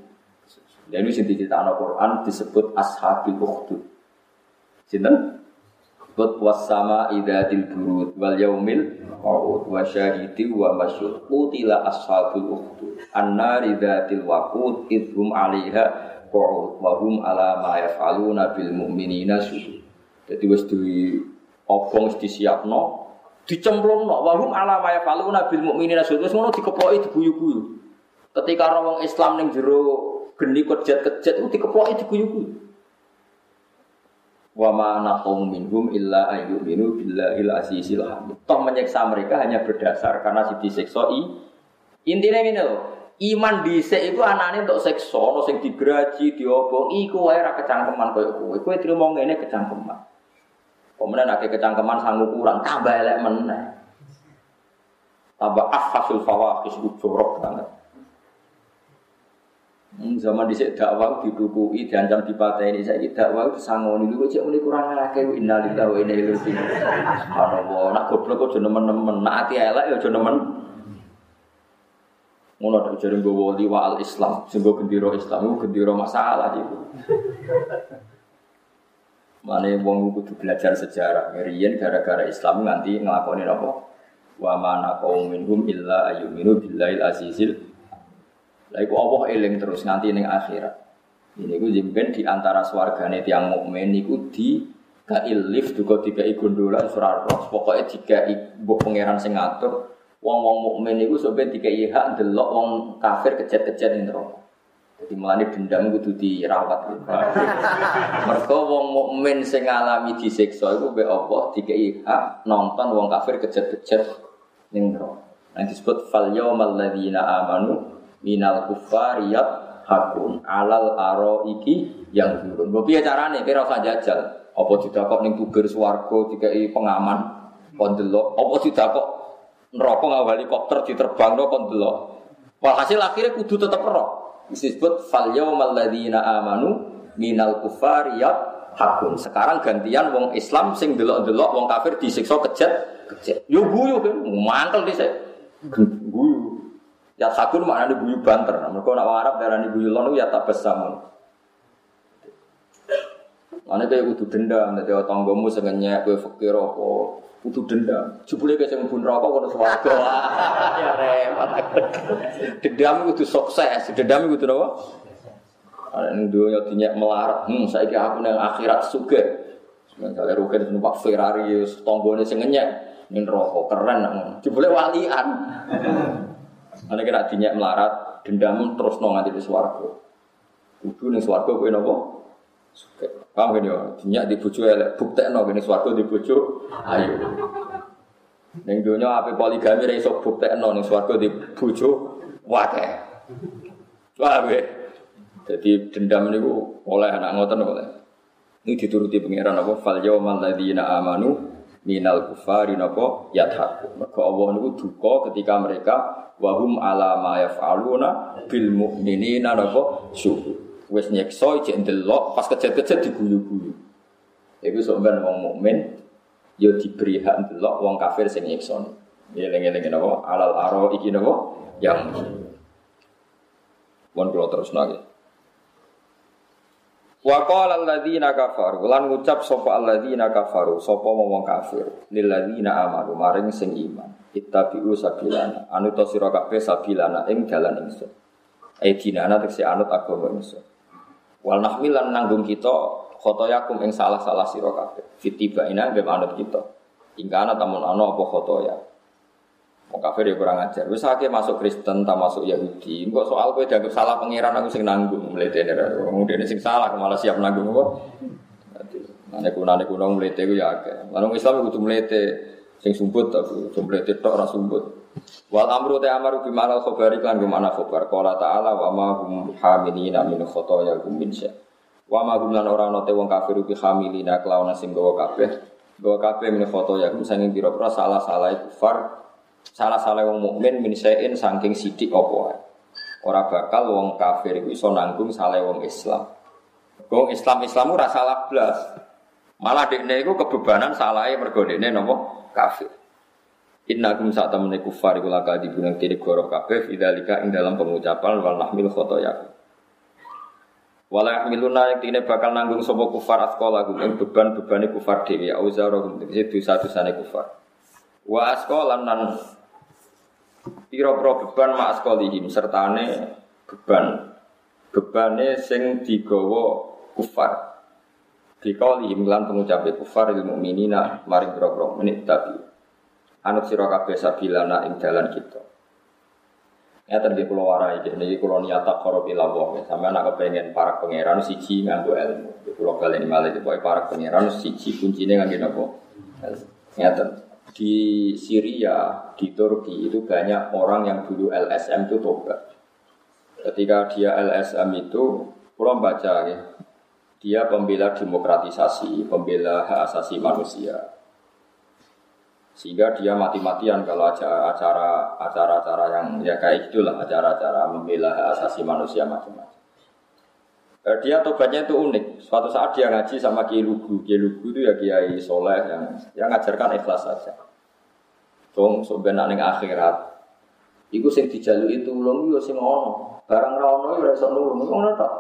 Dan ini sing diceritakan Quran disebut ashabil ukhdud. Sinten? Disebut wasama idatil burud wal yaumil ma'ud wa syahidi wa masyud Utila ashabul ukhdud Anna ridhatil waqud idhum alaiha qu'ud Wa hum ala ma bil mu'minina sujud Jadi wis di obong disiapno dicemplungno. Wa hum ala ma yaf'aluna bil mu'minina sujud Wis ngono dikepoki diguyu-guyu. Ketika orang Islam ning jero geni kejat-kejat itu dikepoki diguyu-guyu wa ma naqum minhum illa ayyuminu billahil azizil hamid. Toh menyiksa mereka hanya berdasar karena si disiksa i. Intinya ini loh, iman dhisik iku anane untuk siksa, ono sing digraji, diobong, iku wae ra kecangkeman koyo kowe. Kowe trimo ngene kecangkeman. Kemudian akeh kecangkeman sanggup kurang, tambah elek meneh. Tambah afhasul fawahis jorok banget. Hmm, zaman dhisik dakwah didukui diancam dipateni saiki dakwah disangoni niku cek muni kurang akeh innalillahi wa inna ilaihi raji'un. Subhanallah, nak goblok aja nemen-nemen, nak ati elek ya aja nemen. Ngono tak jare nggo wali wa al Islam, sing gendera Islam iku masalah iku. Mane wong kudu belajar sejarah. Riyen gara-gara Islam nganti nglakoni apa? Wa mana qaum minhum illa ayyuminu billahil azizil lah iku Allah eling terus nganti ning akhirat. Ini ku jemben di antara swargane tiang mukmin niku di kail lift juga tiga gondola surah roh pokoknya tiga ibu pangeran sing ngatur wong wong mukmin niku sampai tiga hak delok wong kafir kejat-kejat ning neraka. Jadi melani dendam kudu dirawat. Mereka wong mukmin sing ngalami disiksa iku be Allah tiga hak nonton wong kafir kejat-kejat ning neraka. Nah disebut fal yaumal ladzina amanu minal kufariyat hakun alal aro iki yang turun. Gue piye carane? Kira usah jajal. Apa didakok ning tubir swarga dikai pengaman kon delok. Apa didakok neraka nggawa helikopter diterbangno kon delok. Walhasil akhirnya kudu tetep roh. Disebut fal yaumal ladzina amanu minal kufariyat hakun. Sekarang gantian wong Islam sing delok-delok wong kafir disiksa kejat kejat. Yo guyu kan, mantel dhisik. Guyu. Ya sakun maknanya guyu banter. Mereka nak Arab darah guyu lonu ya tak besamun. Mana kayak kudu dendam, nanti tanggomu sengenyak, kue fakir apa, kudu dendam. Jebule kayak bun rokok kono swarga. Ya repot. Dendam kudu sukses, dendam kudu apa? Ada yang dunia dinyak melarat, hmm, saya kira aku nang akhirat suge. Misalnya rugen numpak Ferrari, tonggone sengenyak, ini rokok keren, jebule walian. Ana kira dinyak melarat, dendam terus nong nganti di swarga. Kudu ning swarga kowe napa? Suka. Paham kan ya? Dinyak di bojo elek, buktekno kene swarga di bojo ayo. Ning donya ape poligami ra iso buktekno ning swarga di bojo wate. Paham ya? Jadi dendam niku oleh anak ngoten oleh. Ini dituruti pangeran apa? Fal yawmal ladzina amanu minal kufari napa yadhaku. Maka Allah niku duka ketika mereka wahum ala ma yaf'aluna bil mu'minina napa syukur. Wis nyekso cek ndelok pas kejet-kejet diguyu-guyu. Iku sampean wong mukmin ya diberi hak ndelok wong kafir sing nyekso. Eling-eling napa alal aro iki napa yang Mohon kalau terus lagi. Wa qala alladziina kafaru lan ngucap sapa alladziina kafaru sapa wong kafir lil ladzina amanu maring sing iman ittabi'u sabilana anut sira kabeh sabilana ing dalan ingsun e dinana tegese anut agama ingsun wal nahmil lan nanggung kita khotoyakum ing salah-salah sira kabeh. Fitiba ina nggih anut kita. Ingkana tamun ana apa khotoya. Mau kafir ya kurang ajar. Wis akeh masuk Kristen, tak masuk Yahudi. Kok soal kowe dianggap salah pangeran aku sing nanggung mletene. Wong dene sing salah malah siap nanggung kok. Ane kuna ane kuna mlete ku ya akeh. Lan Islam kudu mlete sing sumbut tapi mlete tok ora sumbut. Wal amru ta amaru bi ma'al khabari kan bi khabar. Qala ta'ala wa ma hum hamilina min khotoya hum min syai. Wa ma hum lan ora ana te wong kafir bi hamilina kelawan sing gawa kabeh. Gawa kabeh min khotoya hum sanging pira-pira salah-salah kufar Salah-salah wong mukmin min saking sidik wae. Ora bakal wong kafir iku iso nanggung salah wong Islam. Wong Islam Islam ora salah blas. Malah dekne iku kebebanan salahe mergo dekne napa kafir. Inna kum saat temen kufar iku laka dibunuh kiri goroh kabeh Fidalika ing dalam pengucapan wal nahmil khotoyakum yahmiluna yang tine bakal nanggung sopo kufar askola ing beban bebani kufar dewi Auzarahum itu satu sana kufar Wa askolan nan piro-piro beban ma askolihim sertane beban bebane sing digawa kufar Dikaulihim lan pengucape kufar ilmu minina maring piro-piro menit tapi anut sira kabeh sabilana ing dalan kita Ya tadi pulau warai, jadi pulau niata korup ilawah. Sama anak kepengen para pangeran siji nganggo ilmu. Di pulau kalian malah itu para pangeran siji kuncinya nganggo nopo. Ya di Syria, di Turki itu banyak orang yang dulu LSM itu tobat. Ketika dia LSM itu, pulau baca ya, dia pembela demokratisasi, pembela hak asasi manusia. Sehingga dia mati-matian kalau acara acara-acara yang ya kayak itulah acara-acara membela hak asasi manusia macam-macam. Eh, dia tobatnya itu unik. Suatu saat dia ngaji sama Kiai Lugu. Kiai Lugu itu ya Kiai Soleh yang yang ngajarkan ikhlas saja. Dong sebenarnya ning akhirat. Iku sing itu ulung yo sing ono. Barang ra ono yo iso nulung. Ngono tok.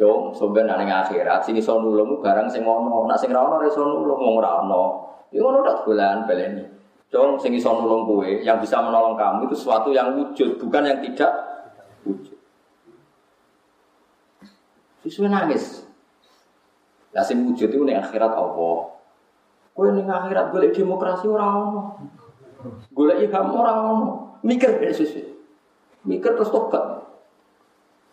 Dong sebenarnya ning akhirat sing iso nulung barang sing ono. Nek sing ra ono iso nulung wong ora ono. Iku ngono tok dolan baleni. Dong sing iso nulung yang bisa menolong kamu itu sesuatu yang wujud, bukan yang tidak wujud. Sesuai nangis. Lah sing wujud itu ning akhirat apa? Kowe ning akhirat golek demokrasi ora ono. Golek ilham ora ono. Mikir dari sesuai. Mikir terus tobat.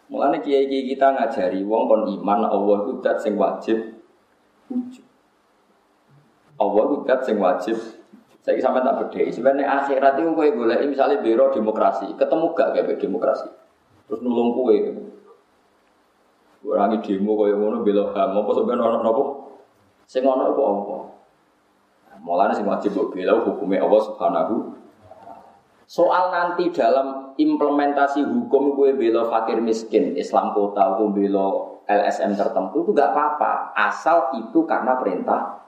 Mulane kiai-kiai kita ngajari wong kon iman Allah itu dat sing wajib wujud. Allah itu dat sing wajib saya sampai tak beda. Sebenarnya akhirat itu kue golek misalnya biro demokrasi, ketemu gak kayak demokrasi, terus nulung kue. Kurangi demo kaya ngono bela HAM apa sampeyan ono napa? Sing ono iku apa? Mulane sing wajib mbok bela hukume Allah Subhanahu Soal nanti dalam implementasi hukum gue bela fakir miskin, Islam kota, gue bela LSM tertentu itu gak apa-apa, asal itu karena perintah.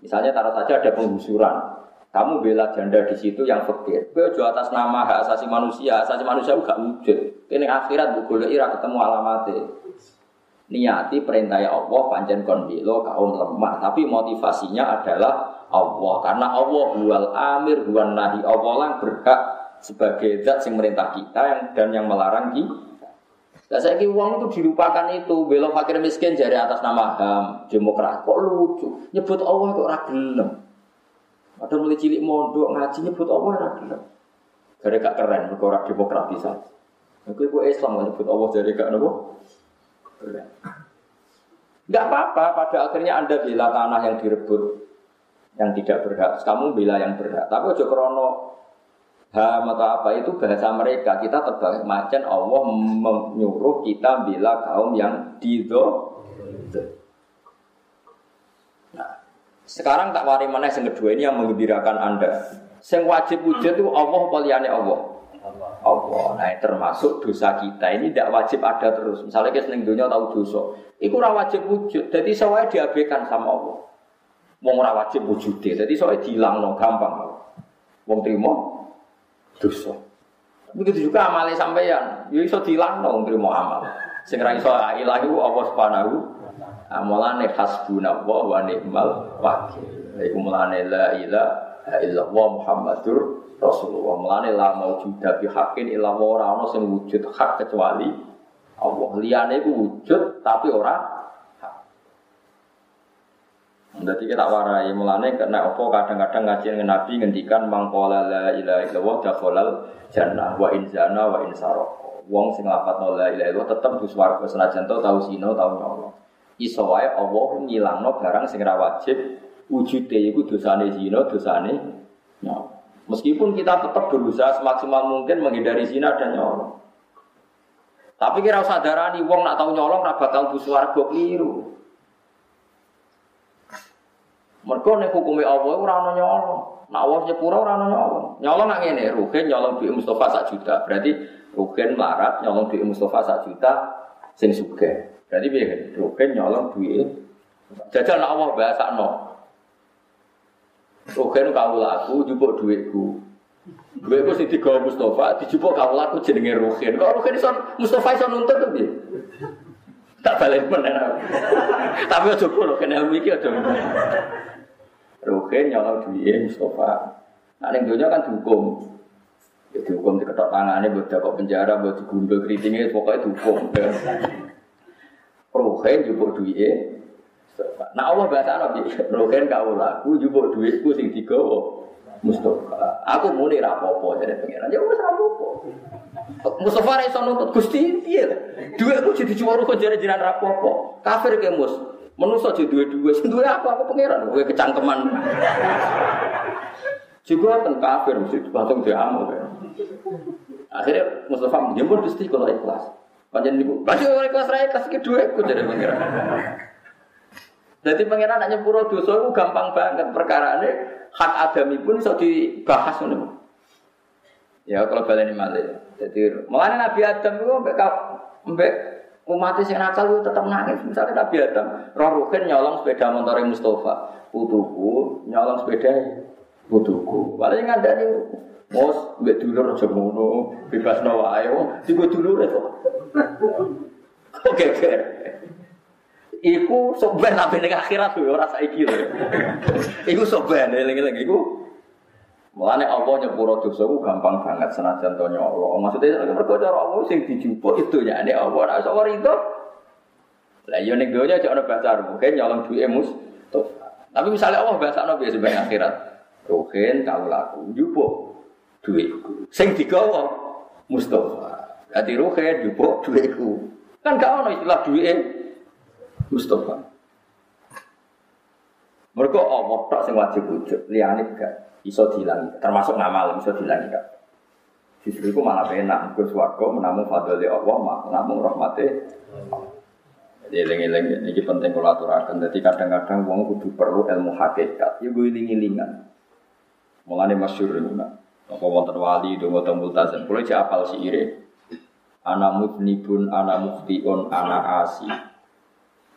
Misalnya taruh saja ada penggusuran, kamu bela janda di situ yang fakir. Gue jual atas nama hak asasi manusia, asasi manusia gak wujud. Ini akhirat boleh ira ketemu alamatnya niati perintah Allah pancen kon kaum lemah tapi motivasinya adalah Allah. Karena Allah bual amir buan nahi. Allah lah berhak sebagai zat yang merintah kita yang dan yang melarang kita. Nah, saya kira uang itu dilupakan itu. Belok fakir miskin jari atas nama HAM. Demokrat kok lucu? Nyebut Allah kok ragilem ada mulai cilik mondok ngaji nyebut Allah ragilem gara gak keren mereka demokratisasi Oke, gue Islam nyebut Allah jadi gak nopo? Enggak apa-apa, pada akhirnya Anda bela tanah yang direbut yang tidak berhak, kamu bela yang berhak. Tapi ojo krono ham atau apa itu bahasa mereka. Kita terbalik macam Allah menyuruh kita bela kaum yang dido. Nah, sekarang tak wari mana yang kedua ini yang mengembirakan Anda. Yang wajib wujud itu Allah poliane Allah. Allah. Nah, termasuk dosa kita ini tidak wajib ada terus. Misalnya kita seneng dunia tahu dosa, itu ora wajib wujud. Jadi soalnya diabaikan sama Allah. Mau ora wajib wujud Jadi soalnya hilang no gampang. Wong terima dosa. Begitu juga amalnya sampeyan, yo iso dilang no terima amal. Sing ra iso ilahi Allah Subhanahu amalane hasbunallah wa ni'mal wakil. Iku mulane la ilaha illallah Muhammadur Rasulullah melane la juga bi hakin illa ora ana sing wujud hak kecuali Allah. Liyane iku wujud tapi ora hak. Jadi kita warai mulane kena opo kadang-kadang ngaji dengan Nabi ngendikan mangkola la ilaha illallah dakhalal jannah wa in zana wa in sarok. Wong sing lafadzno la ilaha illallah tetep di swarga senajan tau tau sino tau nyolong. Iso wae Allah ngilangno barang sing ra wajib wujude iku dosane zina, dosane nyolong. Meskipun kita tetap berusaha semaksimal mungkin menghindari zina dan nyolong. Tapi kira usah darani wong nak tau nyolong ra bakal bu swarga keliru. Mergo nek hukume Allah ora ana nyolong. Nak Allah nyepuro ora ana nyolong. Nyolong nak ngene, Rugen nyolong duit Mustafa sak juta. Berarti Rugen marat nyolong duit Mustafa sak juta sing sugih. Berarti piye? Rugen nyolong duit. Jajal nak Allah bahasakno. Rugen kawula aku jupuk duitku. Duitku sing digawa Mustafa dijupuk kawula aku jenenge Rugen. Kok Rugen iso Mustafa iso nuntut to piye? Tak balik meneh. Tapi aja kulo kena ilmu iki aja. Ruhin nyolong duit Mustafa. Nah, yang dunia kan dihukum. Ya dihukum di ketok tangannya, buat dapat penjara, buat digundul keritingnya, pokoknya dihukum. Ya. Ruhin jupuk duit. Nah Allah bahasa Nabi, Ruhin kau laku jupuk duitku sing digawa. Mustafa. Aku muni rapopo jadi pengiran. Ya wis rapopo. Mustafa ra iso nuntut Gusti piye? Duitku jadi juara kok jare jiran rapopo. Kafir ke Mus. Menusa jadi dua-dua, duwe apa aku pangeran, gue kecangkeman. Juga kan kafir mesti langsung diamuk. Akhirnya Mustafa menjemput Gusti kalau ikhlas. Panjang ibu, baca ikhlas raya ikhlas ke dua aku jadi pangeran. Jadi pangeran hanya pura dosa itu gampang banget perkara ini hak adami pun bisa dibahas nih. Ya kalau balik ini malah. Jadi malah Nabi Adam itu mbak umat yang nakal itu tetap nangis. Misalnya Nabi Adam, roh rukin nyolong sepeda motor Mustafa, putuku nyolong sepeda putuku. Paling ada nih, mos mbak dulur jemono, bebas nawa ayo, juga dulur itu. Oke, oke. Iku soben nabi ning akhirat tuh ora saiki lho. Iku soben eling-eling iku Mulane Allah nyepuro dosaku gampang banget senajan to Allah. Maksudnya mergo cara Allah sing dijupuk itu ya nek Allah ora iso itu. Lah yo ning donya cek ana bahasa mungkin nyolong duwe mus. Tapi misalnya Allah bahasa ana biasa sebagai akhirat. Rohen kau laku jupuk duitku. Sing digawa Mustafa. Dadi rohen jupuk duitku. Kan gak ono istilah duit Mustafa. Mereka Allah tak sing wajib wujud, liyane gak iso dilangi, termasuk ngamal iso dilangi kan. Justru itu malah enak, Gus Wargo menamu fadli Allah, menamu rahmatnya. Jadi eling-eling ini penting kalau aturakan. Jadi kadang-kadang wong kudu perlu ilmu hakikat. Ya gue iling-ilingan. Mulane masyhur ini. Apa wonten wali donga teng multazam. Kulo cek apal ire. Ana mudnibun, ana muftiun, ana asi.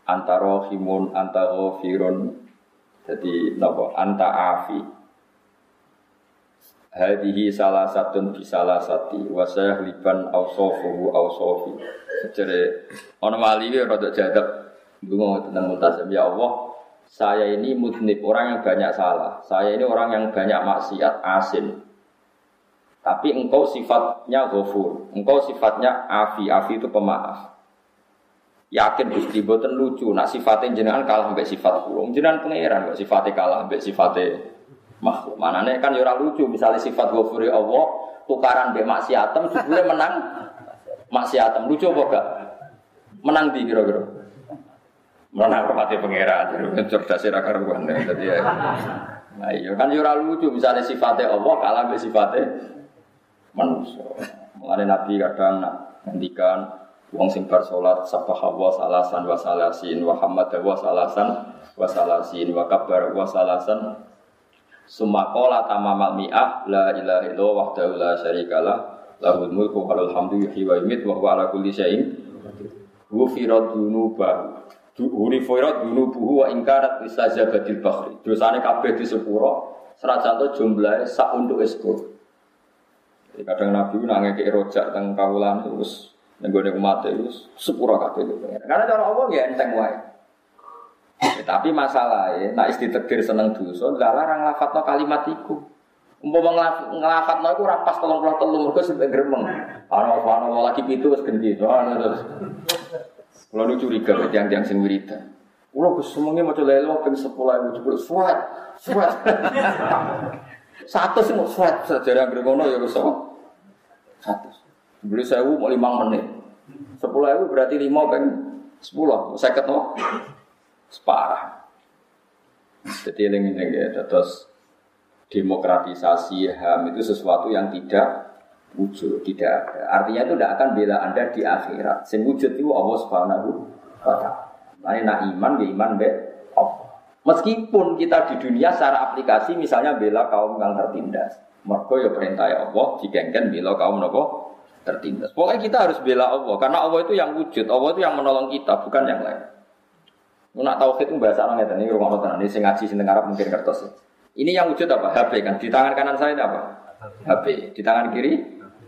Antara himun, antara firun. Jadi napa? Anta afi hadihi salah satu di salah sati wasaya liban ausofuhu ausofi jadi orang mali ini rada jadab bingung tentang multazam. Ya Allah saya ini mudnib orang yang banyak salah. Saya ini orang yang banyak maksiat asin. Tapi engkau sifatnya ghafur. Engkau sifatnya afi. Afi itu pemaaf. Yakin Gusti boten lucu. Nak sifatnya jenengan kalah mbek sifat kula jenengan pangeran kok sifatnya kalah mbek sifatnya makhluk. Manane kan ya lucu misalnya sifat ghafuri Allah tukaran mbek maksiatem sebelum menang maksiatem. Lucu apa gak? Menang di kira-kira. Menang pangeran. Jadi cerdas ra karuan. Dadi ya. Nah, iya kan ya lucu misalnya sifatnya Allah kalah mbek sifatnya manusia. Mengenai Nabi kadang nak ngendikan wong sing bar salat sabah wa salasan wa salasin wa hamad wa salasan wa salasin wa kabar wa salasan Summa qala tamamal mi'ah la ilaha illallah wahdahu la syarikalah lahul mulku wa lahul hamdu yuhyi wa yumiit wa huwa ala kulli syai'in dunubuhu wa ingkarat istajabadil bakhri. Dosanya kabeh di sepuro Serat to jumlahnya sak untuk esko kadang Nabi nangis ke rojak tentang kawulan terus Nenggone umat itu sepuro kabeh. Karena cara Allah ya enteng wae Ya, tapi masalahnya, nak isti tegir seneng dosa, lah larang no kalimat iku. Umpama no iku rapas tolong pulau telur, mereka sudah geremeng. Ano ano lagi pitu wis ganti, ano terus. Kalau lu curiga tiang-tiang sing wiridan. Kulo Gus semuanya mau coba lelo sepuluh ibu jebul sweat, sweat. Satu sih mau sweat sejarah ngono ya Gus apa? Satu. Beli sewu mau lima menit. Sepuluh ibu berarti lima ping sepuluh. Saya ketemu separah. Jadi ini ya, terus demokratisasi HAM itu sesuatu yang tidak wujud, tidak ada. Artinya itu tidak akan bela Anda di akhirat. Sing wujud itu Allah Subhanahu wa taala. Nak iman ya iman be Meskipun kita di dunia secara aplikasi misalnya bela kaum yang tertindas. Mereka ya perintah Allah digengken bela kaum nopo tertindas. Pokoknya kita harus bela Allah karena Allah itu yang wujud, Allah itu yang menolong kita, bukan yang lain. Nak tauhid itu bahasa orang ini rumah tenan ini sing ngaji sing Arab mungkin kertas. Ini yang wujud apa? HP kan. Di tangan kanan saya apa? HP. Di tangan kiri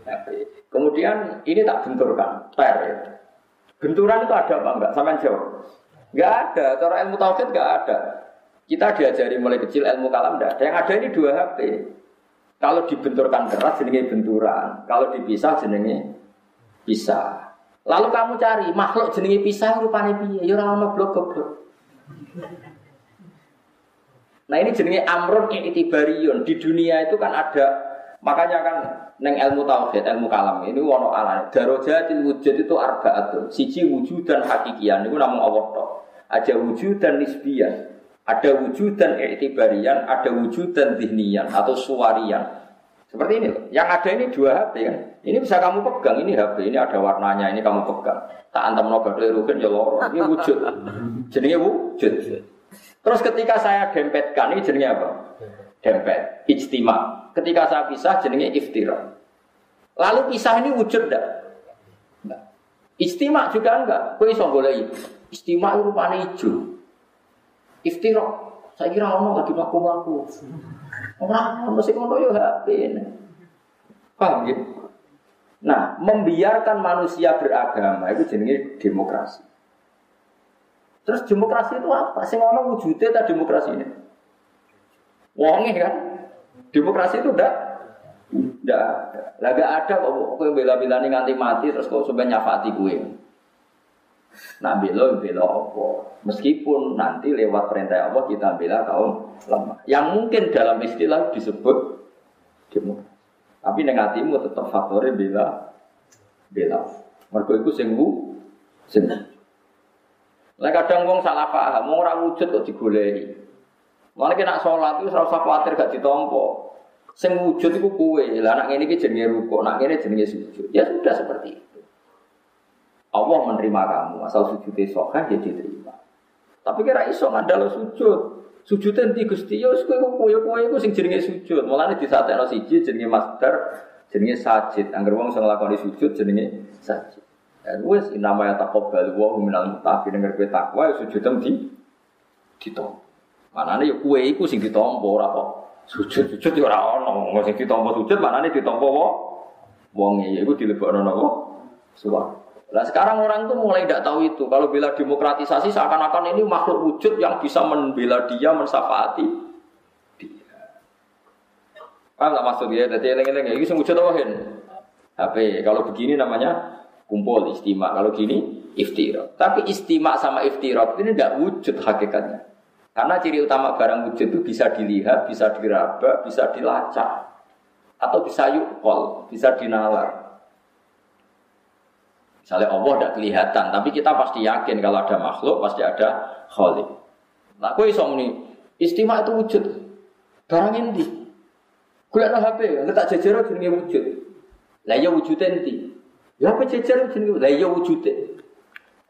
HP. Kemudian ini tak benturkan, per. Benturan itu ada apa enggak? Sampai jawab. Enggak ada. Cara ilmu tauhid enggak ada. Kita diajari mulai kecil ilmu kalam enggak ada. Yang ada ini dua HP. Kalau dibenturkan keras jenenge benturan. Kalau dipisah jenenge pisah. Lalu kamu cari makhluk jenenge pisah rupanya piye? Ya ora ono blok goblok. Nah ini jenenge amrun itibariun. Di dunia itu kan ada makanya kan neng ilmu tauhid, ilmu kalam ini wono ala. Darojatil wujud itu arbaatun. Siji wujud dan hakikian itu namun Allah tok. Ada wujud dan nisbian. Ada wujud dan itibarian, ada wujud dan zihnian atau suwarian. Seperti ini loh. Yang ada ini dua HP kan. Ini bisa kamu pegang, ini HP, ini ada warnanya, ini kamu pegang. Tak antam nobat rugen ya loro. Ini wujud. Jadinya wujud. Terus ketika saya dempetkan ini jenenge apa? Dempet, ijtima. Ketika saya pisah jenenge iftira. Lalu pisah ini wujud enggak? Enggak. Istima juga enggak. Kowe iso golek istima rupane ijo. Iftira. Saya kira ono lagi mlaku-mlaku. Ora ono sing ngono yo HP. Paham gitu? Nah, membiarkan manusia beragama itu jenenge demokrasi. Terus demokrasi itu apa? Sing ono wujudnya tak demokrasi ini. Wonge kan? Demokrasi itu udah Tidak ada. Lah gak ada kok kowe bela-belani nganti mati terus kok sampai nyafati gue. Nah bela bela apa? Meskipun nanti lewat perintah Allah kita bela kaum lemah. Yang mungkin dalam istilah disebut demokrasi. Tapi negatimu tetap faktornya bela bela. Mereka itu singgu sing lah kadang wong salah paham, mau ora wujud kok digoleki. Mulane kena sholat itu ora usah kuwatir gak ditompo. Sing wujud iku kowe. Lah anak ngene iki jenenge ruko, nak ngene jenenge sujud. Ya sudah seperti itu. Allah menerima kamu, asal sujudnya sohah ya diterima. Tapi kira iso ngandalo sujud. Sujud nanti Gusti ya wis kowe kowe kowe iku sing jenenge sujud. Mulane disatekno siji jenenge master, jenenge sajid. Angger wong sing nglakoni sujud jenenge sajid. Dan wes nama ya takobal wa minal mutafi dengar kue takwa ya sujud di. Mana nih ya kue iku sing ditompo ora kok sujud sujud ya ora ono nggak sing ditompo sujud mana nih ditompo wo wong ya iku dilebokno napa suwak. Nah sekarang orang tuh mulai tidak tahu itu. Kalau bela demokratisasi seakan-akan ini makhluk wujud yang bisa membela dia, mensafaati dia. Paham tak maksud dia? Jadi eleng-eleng ini wujud apa HP. Kalau begini namanya kumpul istimak. Kalau gini iftirot. Tapi istimak sama iftirot ini tidak wujud hakikatnya. Karena ciri utama barang wujud itu bisa dilihat, bisa diraba, bisa dilacak. Atau bisa yukol, bisa dinalar. Misalnya Allah tidak kelihatan, tapi kita pasti yakin kalau ada makhluk, pasti ada kholik. Nah, kue iso ini, istimak itu wujud. Barang ini. Kuliah HP, nggak tak jajar jenenge wujud. Lah ya wujud enti. Ya apa jajar jenenge? Lah ya wujude.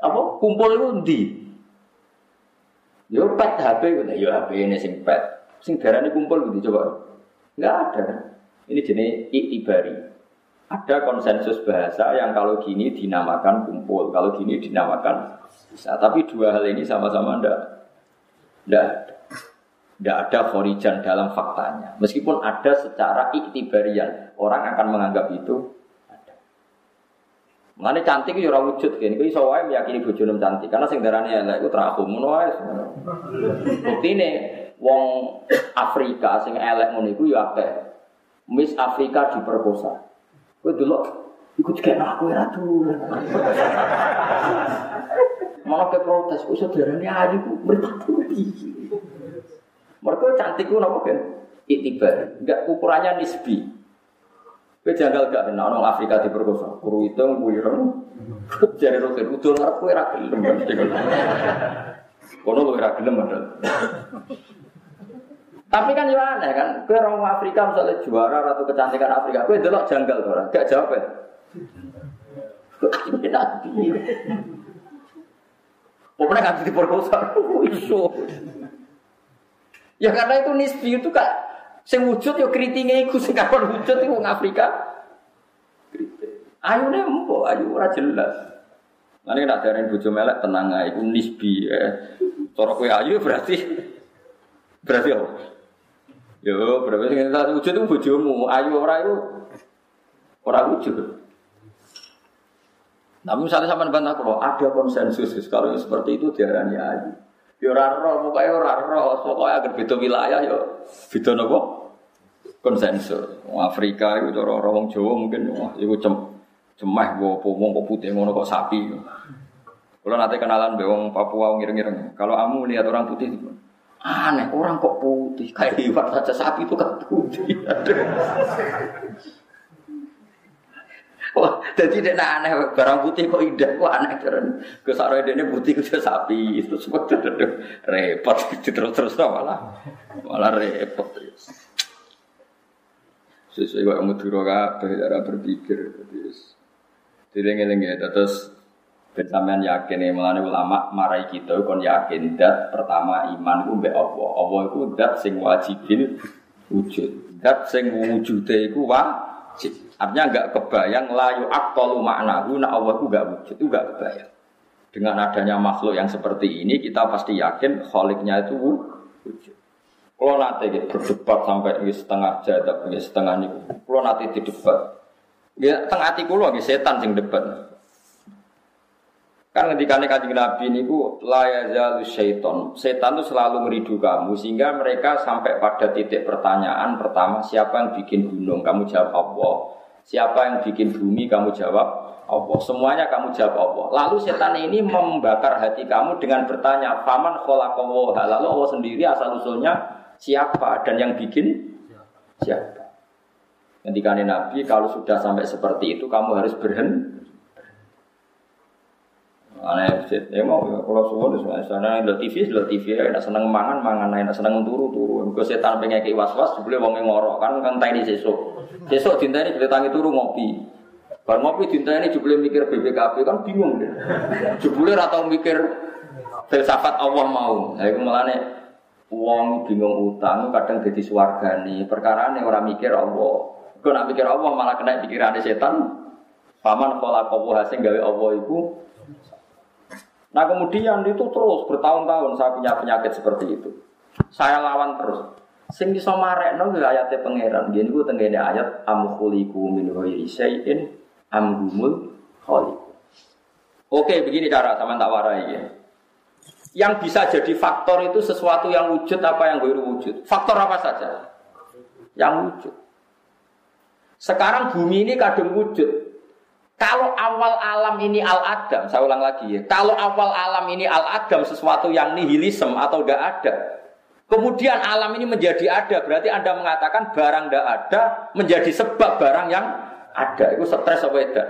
Apa kumpul itu ndi? Ya pet HP lah ya HP ini sing pet. Sing kumpul gitu coba. Enggak ada. Ini jenis itibari. Ada konsensus bahasa yang kalau gini dinamakan kumpul, kalau gini dinamakan bisa. Tapi dua hal ini sama-sama ndak ndak tidak ada khorijan dalam faktanya. Meskipun ada secara iktibarian, orang akan menganggap itu Mengenai cantik itu ora wujud kan. Iku iso wae meyakini bojone cantik karena sing darane elek iku terakhum ngono wae. Buktine wong Afrika sing elek ngono iku ya. Miss Afrika diperkosa. Kowe delok iku dikek aku ora tuh. Mana ke protes, kok saudarane ayu ku merpati. Mereka cantik ku napa kan? Itibar, enggak ukurannya nisbi. Kowe janggal gak kena orang Afrika diperkosa, kuru hitung, wireng. Jare roket udul ngarep kowe ra gelem. Kono kowe ra gelem Tapi kan yo aneh kan, kowe orang Afrika misalnya juara ratu kecantikan Afrika, kowe delok janggal ora? Gak jawab ya. Pokoknya kan diperkosa, iso. Ya karena itu nisbi itu kak, sing wujud yo kritingnya iku sing kapan wujud itu wong Afrika. Ayo nih empo, ayo ora jelas. Nanti nak dari bojo melek tenang aja, itu nisbi ya. Cara kue ayu berarti berarti apa? Yo berarti kita wujud itu bojomu, ayu ora itu ora wujud. Namun misalnya sama bantah kalau ada konsensus kalau seperti itu diarani ayu. Yo raro, pokoknya raro, pokoknya agar beda wilayah yo beda nopo konsensus. Afrika itu cara orang Jawa mungkin wah itu cem cemah gue pomong kok putih ngono kok sapi. Kalau nanti kenalan bewong Papua ngiring-ngiring. Kalau kamu lihat orang putih aneh orang kok putih kayak iwak saja sapi itu kan putih. Wah, jadi dia aneh barang putih kok indah, kok aneh keren. Ke ini putih ke sapi itu semua repot terus terus malah malah repot. Sesuai kok muduro kabeh berpikir terus. Dileng-eleng ya terus ben sampean yakin ya melane ulama marai kita kon yakin dat pertama iman ku mbek Allah. Allah iku dat sing wajibil wujud. Dat sing wujude iku wajib. Artinya nggak kebayang layu aktolu makna nak Allah itu nggak wujud, itu nggak kebayang. Dengan adanya makhluk yang seperti ini, kita pasti yakin kholiknya itu wujud. Kalau nanti berdebat sampai setengah jadab, setengah ini, kalau nanti di debat, ya tengah hati kulo lagi setan sing debat. Kan ketika kajian Nabi ini ku layazalu syaiton, setan itu selalu meridu kamu sehingga mereka sampai pada titik pertanyaan pertama siapa yang bikin gunung, kamu jawab Allah. Siapa yang bikin bumi kamu jawab Allah. Semuanya kamu jawab Allah. Lalu setan ini membakar hati kamu dengan bertanya, "Faman khalaqallahu?" Lalu Allah sendiri asal usulnya siapa dan yang bikin siapa? Ketika Nabi kalau sudah sampai seperti itu kamu harus berhenti Aneh ya mau ya kalau semua di sana ada TV, ada TV ya, enak seneng mangan mangan, enak seneng turu turu. Gue setan pengen kayak was was, boleh wong ngorok kan kan tadi sesuk. Sesuk cinta ini boleh tangi turu ngopi. Bar ngopi cinta ini juga mikir BBKB kan bingung deh. Jebule atau mikir filsafat Allah mau. Itu malah nih uang bingung utang kadang jadi. Perkara nih orang mikir Allah. Gue nak mikir Allah malah kena pikiran setan. Paman kalau kau hasil gawe Allah itu Nah kemudian itu terus bertahun-tahun saya punya penyakit seperti itu. Saya lawan terus. Sing iso marekno ya ayate pangeran. Gini ku tengene ayat am khuliqu min ghairi syai'in am Oke, begini cara sama tak warai ya. Yang bisa jadi faktor itu sesuatu yang wujud apa yang gue wujud. Faktor apa saja? Yang wujud. Sekarang bumi ini kadang wujud, kalau awal alam ini al-adam, saya ulang lagi ya. Kalau awal alam ini al-adam sesuatu yang nihilisme atau tidak ada. Kemudian alam ini menjadi ada, berarti Anda mengatakan barang tidak ada menjadi sebab barang yang ada. Itu stres apa tidak?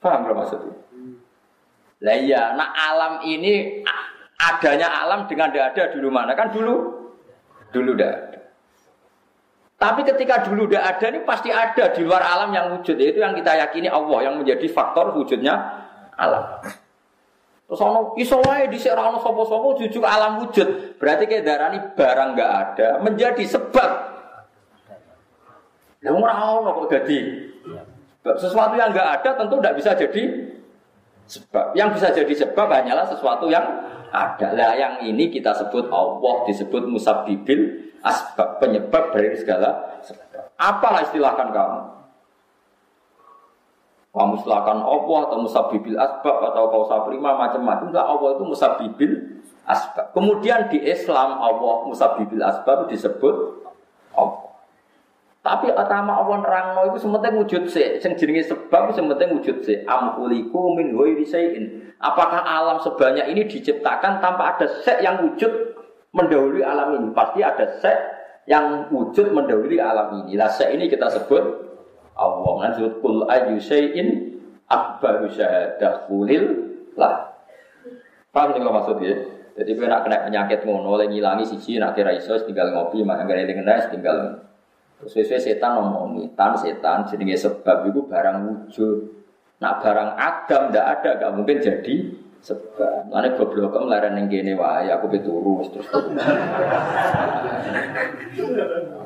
Paham belum maksudnya? Lah iya, nah alam ini adanya alam dengan tidak ada dulu mana? Kan dulu dulu tidak ada. Tapi ketika dulu udah ada ini pasti ada di luar alam yang wujud. Itu yang kita yakini Allah yang menjadi faktor wujudnya alam. Terus ono iso wae di ono sapa-sapa jujur alam wujud. Berarti kayak ini barang nggak ada menjadi sebab. Lah ora ono kok jadi. Sesuatu yang nggak ada tentu tidak bisa jadi sebab. Yang bisa jadi sebab hanyalah sesuatu yang ada. Lah yang ini kita sebut Allah disebut musabbibil asbab penyebab dari segala. Apalah istilahkan kamu? Kamu istilahkan Allah atau musabibil asbab atau kau sabrima macam-macam. Lah Allah itu musabibil asbab. Kemudian di Islam Allah musabibil asbab disebut Allah. Tapi atama Allah nerangno itu sementing wujud sih. Sing jenenge sebab sementing wujud sih. Amkuliku min ghairi. Apakah alam sebanyak ini diciptakan tanpa ada sek yang wujud mendahului alam ini? Pasti ada sek yang wujud mendahului alam ini. Lah sek ini kita sebut Allah. Disebut kul ayu syai'in akbaru syahadah kulil lah. Paham sing maksudnya? Jadi nak kena penyakit ngono oleh ngilangi siji nak kira iso tinggal ngopi mak anggere eling tinggal Sesuai setan ngomongi, tan setan jenenge sebab itu barang wujud. Nak barang agam ndak ada gak mungkin jadi sebab. Lane goblok melaran ning kene wae aku peturu terus.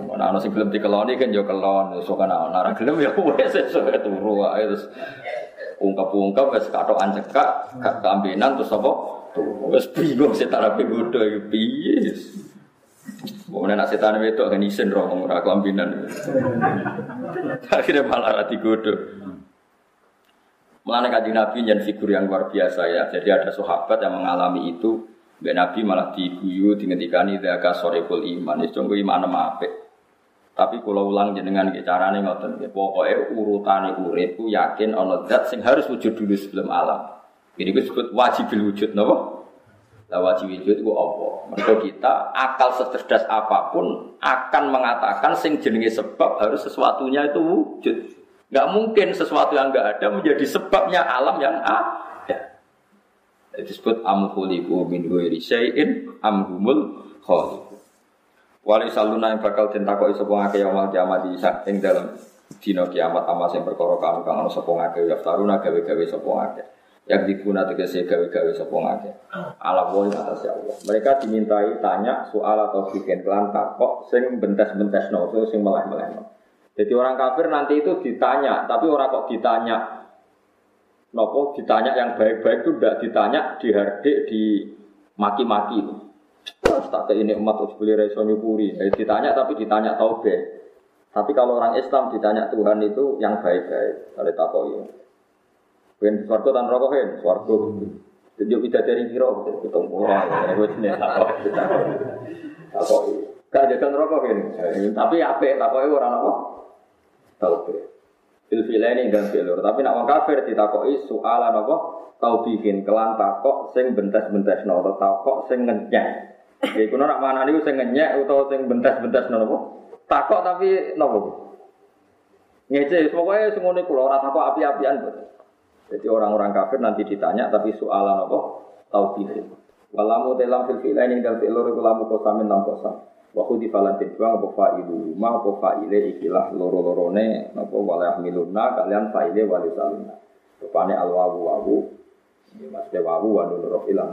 Mana ana sing gelem dikeloni kan yo kelon, iso kan ana ora gelem ya wis iso turu wae terus ungkap-ungkap wis katokan cekak, gak kambenan terus apa? Wis bingung setan ape godho iki piye. Kemudian nak setan itu kan isen roh ora kelambinan. Akhirnya malah rati godo. Mulane kaji Nabi yang figur yang luar biasa ya. Jadi ada sahabat yang mengalami itu. Mbak Nabi malah diguyu dingetikani daka sorepul iman. Itu tunggu iman apa Tapi kalau ulang jenengan ke carane ngoten Pokoknya urutane urip yakin ana zat sing harus wujud dulu sebelum alam. Ini disebut wajib wujud napa? La wajib wujud itu apa? Mereka kita akal secerdas apa pun akan mengatakan sing jenenge sebab harus sesuatunya itu wujud. Gak mungkin sesuatu yang gak ada menjadi sebabnya alam yang ada. Disebut amhuliku min ghairi syai'in amhumul khaliq. Wali saluna yang bakal kok iso ngake yaumul kiamat di ing dalam dina kiamat amas yang perkara kang kang ana sapa ngake yaftaruna gawe-gawe sapa ngake yang dibuna tegese gawe-gawe sapa ngake. Ala woi atas ya Allah. Mereka dimintai tanya soal atau bikin kelan takok sing bentes-bentes no, sing meleh-meleh. Jadi orang kafir nanti itu ditanya, tapi orang kok ditanya Nopo ditanya yang baik-baik itu tidak ditanya dihardik, di maki-maki. Terus tak ini umat harus beli reso nyukuri. Jadi ditanya tapi ditanya taubat. Tapi kalau orang Islam ditanya Tuhan itu yang baik-baik. Kalau takoi. Ben swarga tan rokok hen, swarga. Tunjuk bisa dari kiro, kita mulai. Gue sini takok, takok. Gak jajan. Tapi apa? Takok itu orang apa? Tahu be. Fil ini dan filur. Tapi nak orang kafir ditakoi soalan apa? Tahu bikin kelan takok sing bentes-bentes no, atau takok sing ngenyek. Jadi kuno nak mana nih sing ngenyek atau sing bentes-bentes no apa? Takok tapi nopo. Ngece, pokoknya semuanya kulo rata kok api-apian. Jadi orang-orang kafir nanti ditanya tapi soalan apa? Tauhid. Walamu telam fil fi'la ini dal fi'lur iku lamu kosamin lam kosam. Wa khudi falantin dua apa fa'ilu ma apa fa'ile ikilah loro-lorone napa wala miluna kalian fa'ile wali salina. Rupane al wawu. Ini maksudnya wawu wa nunur ilah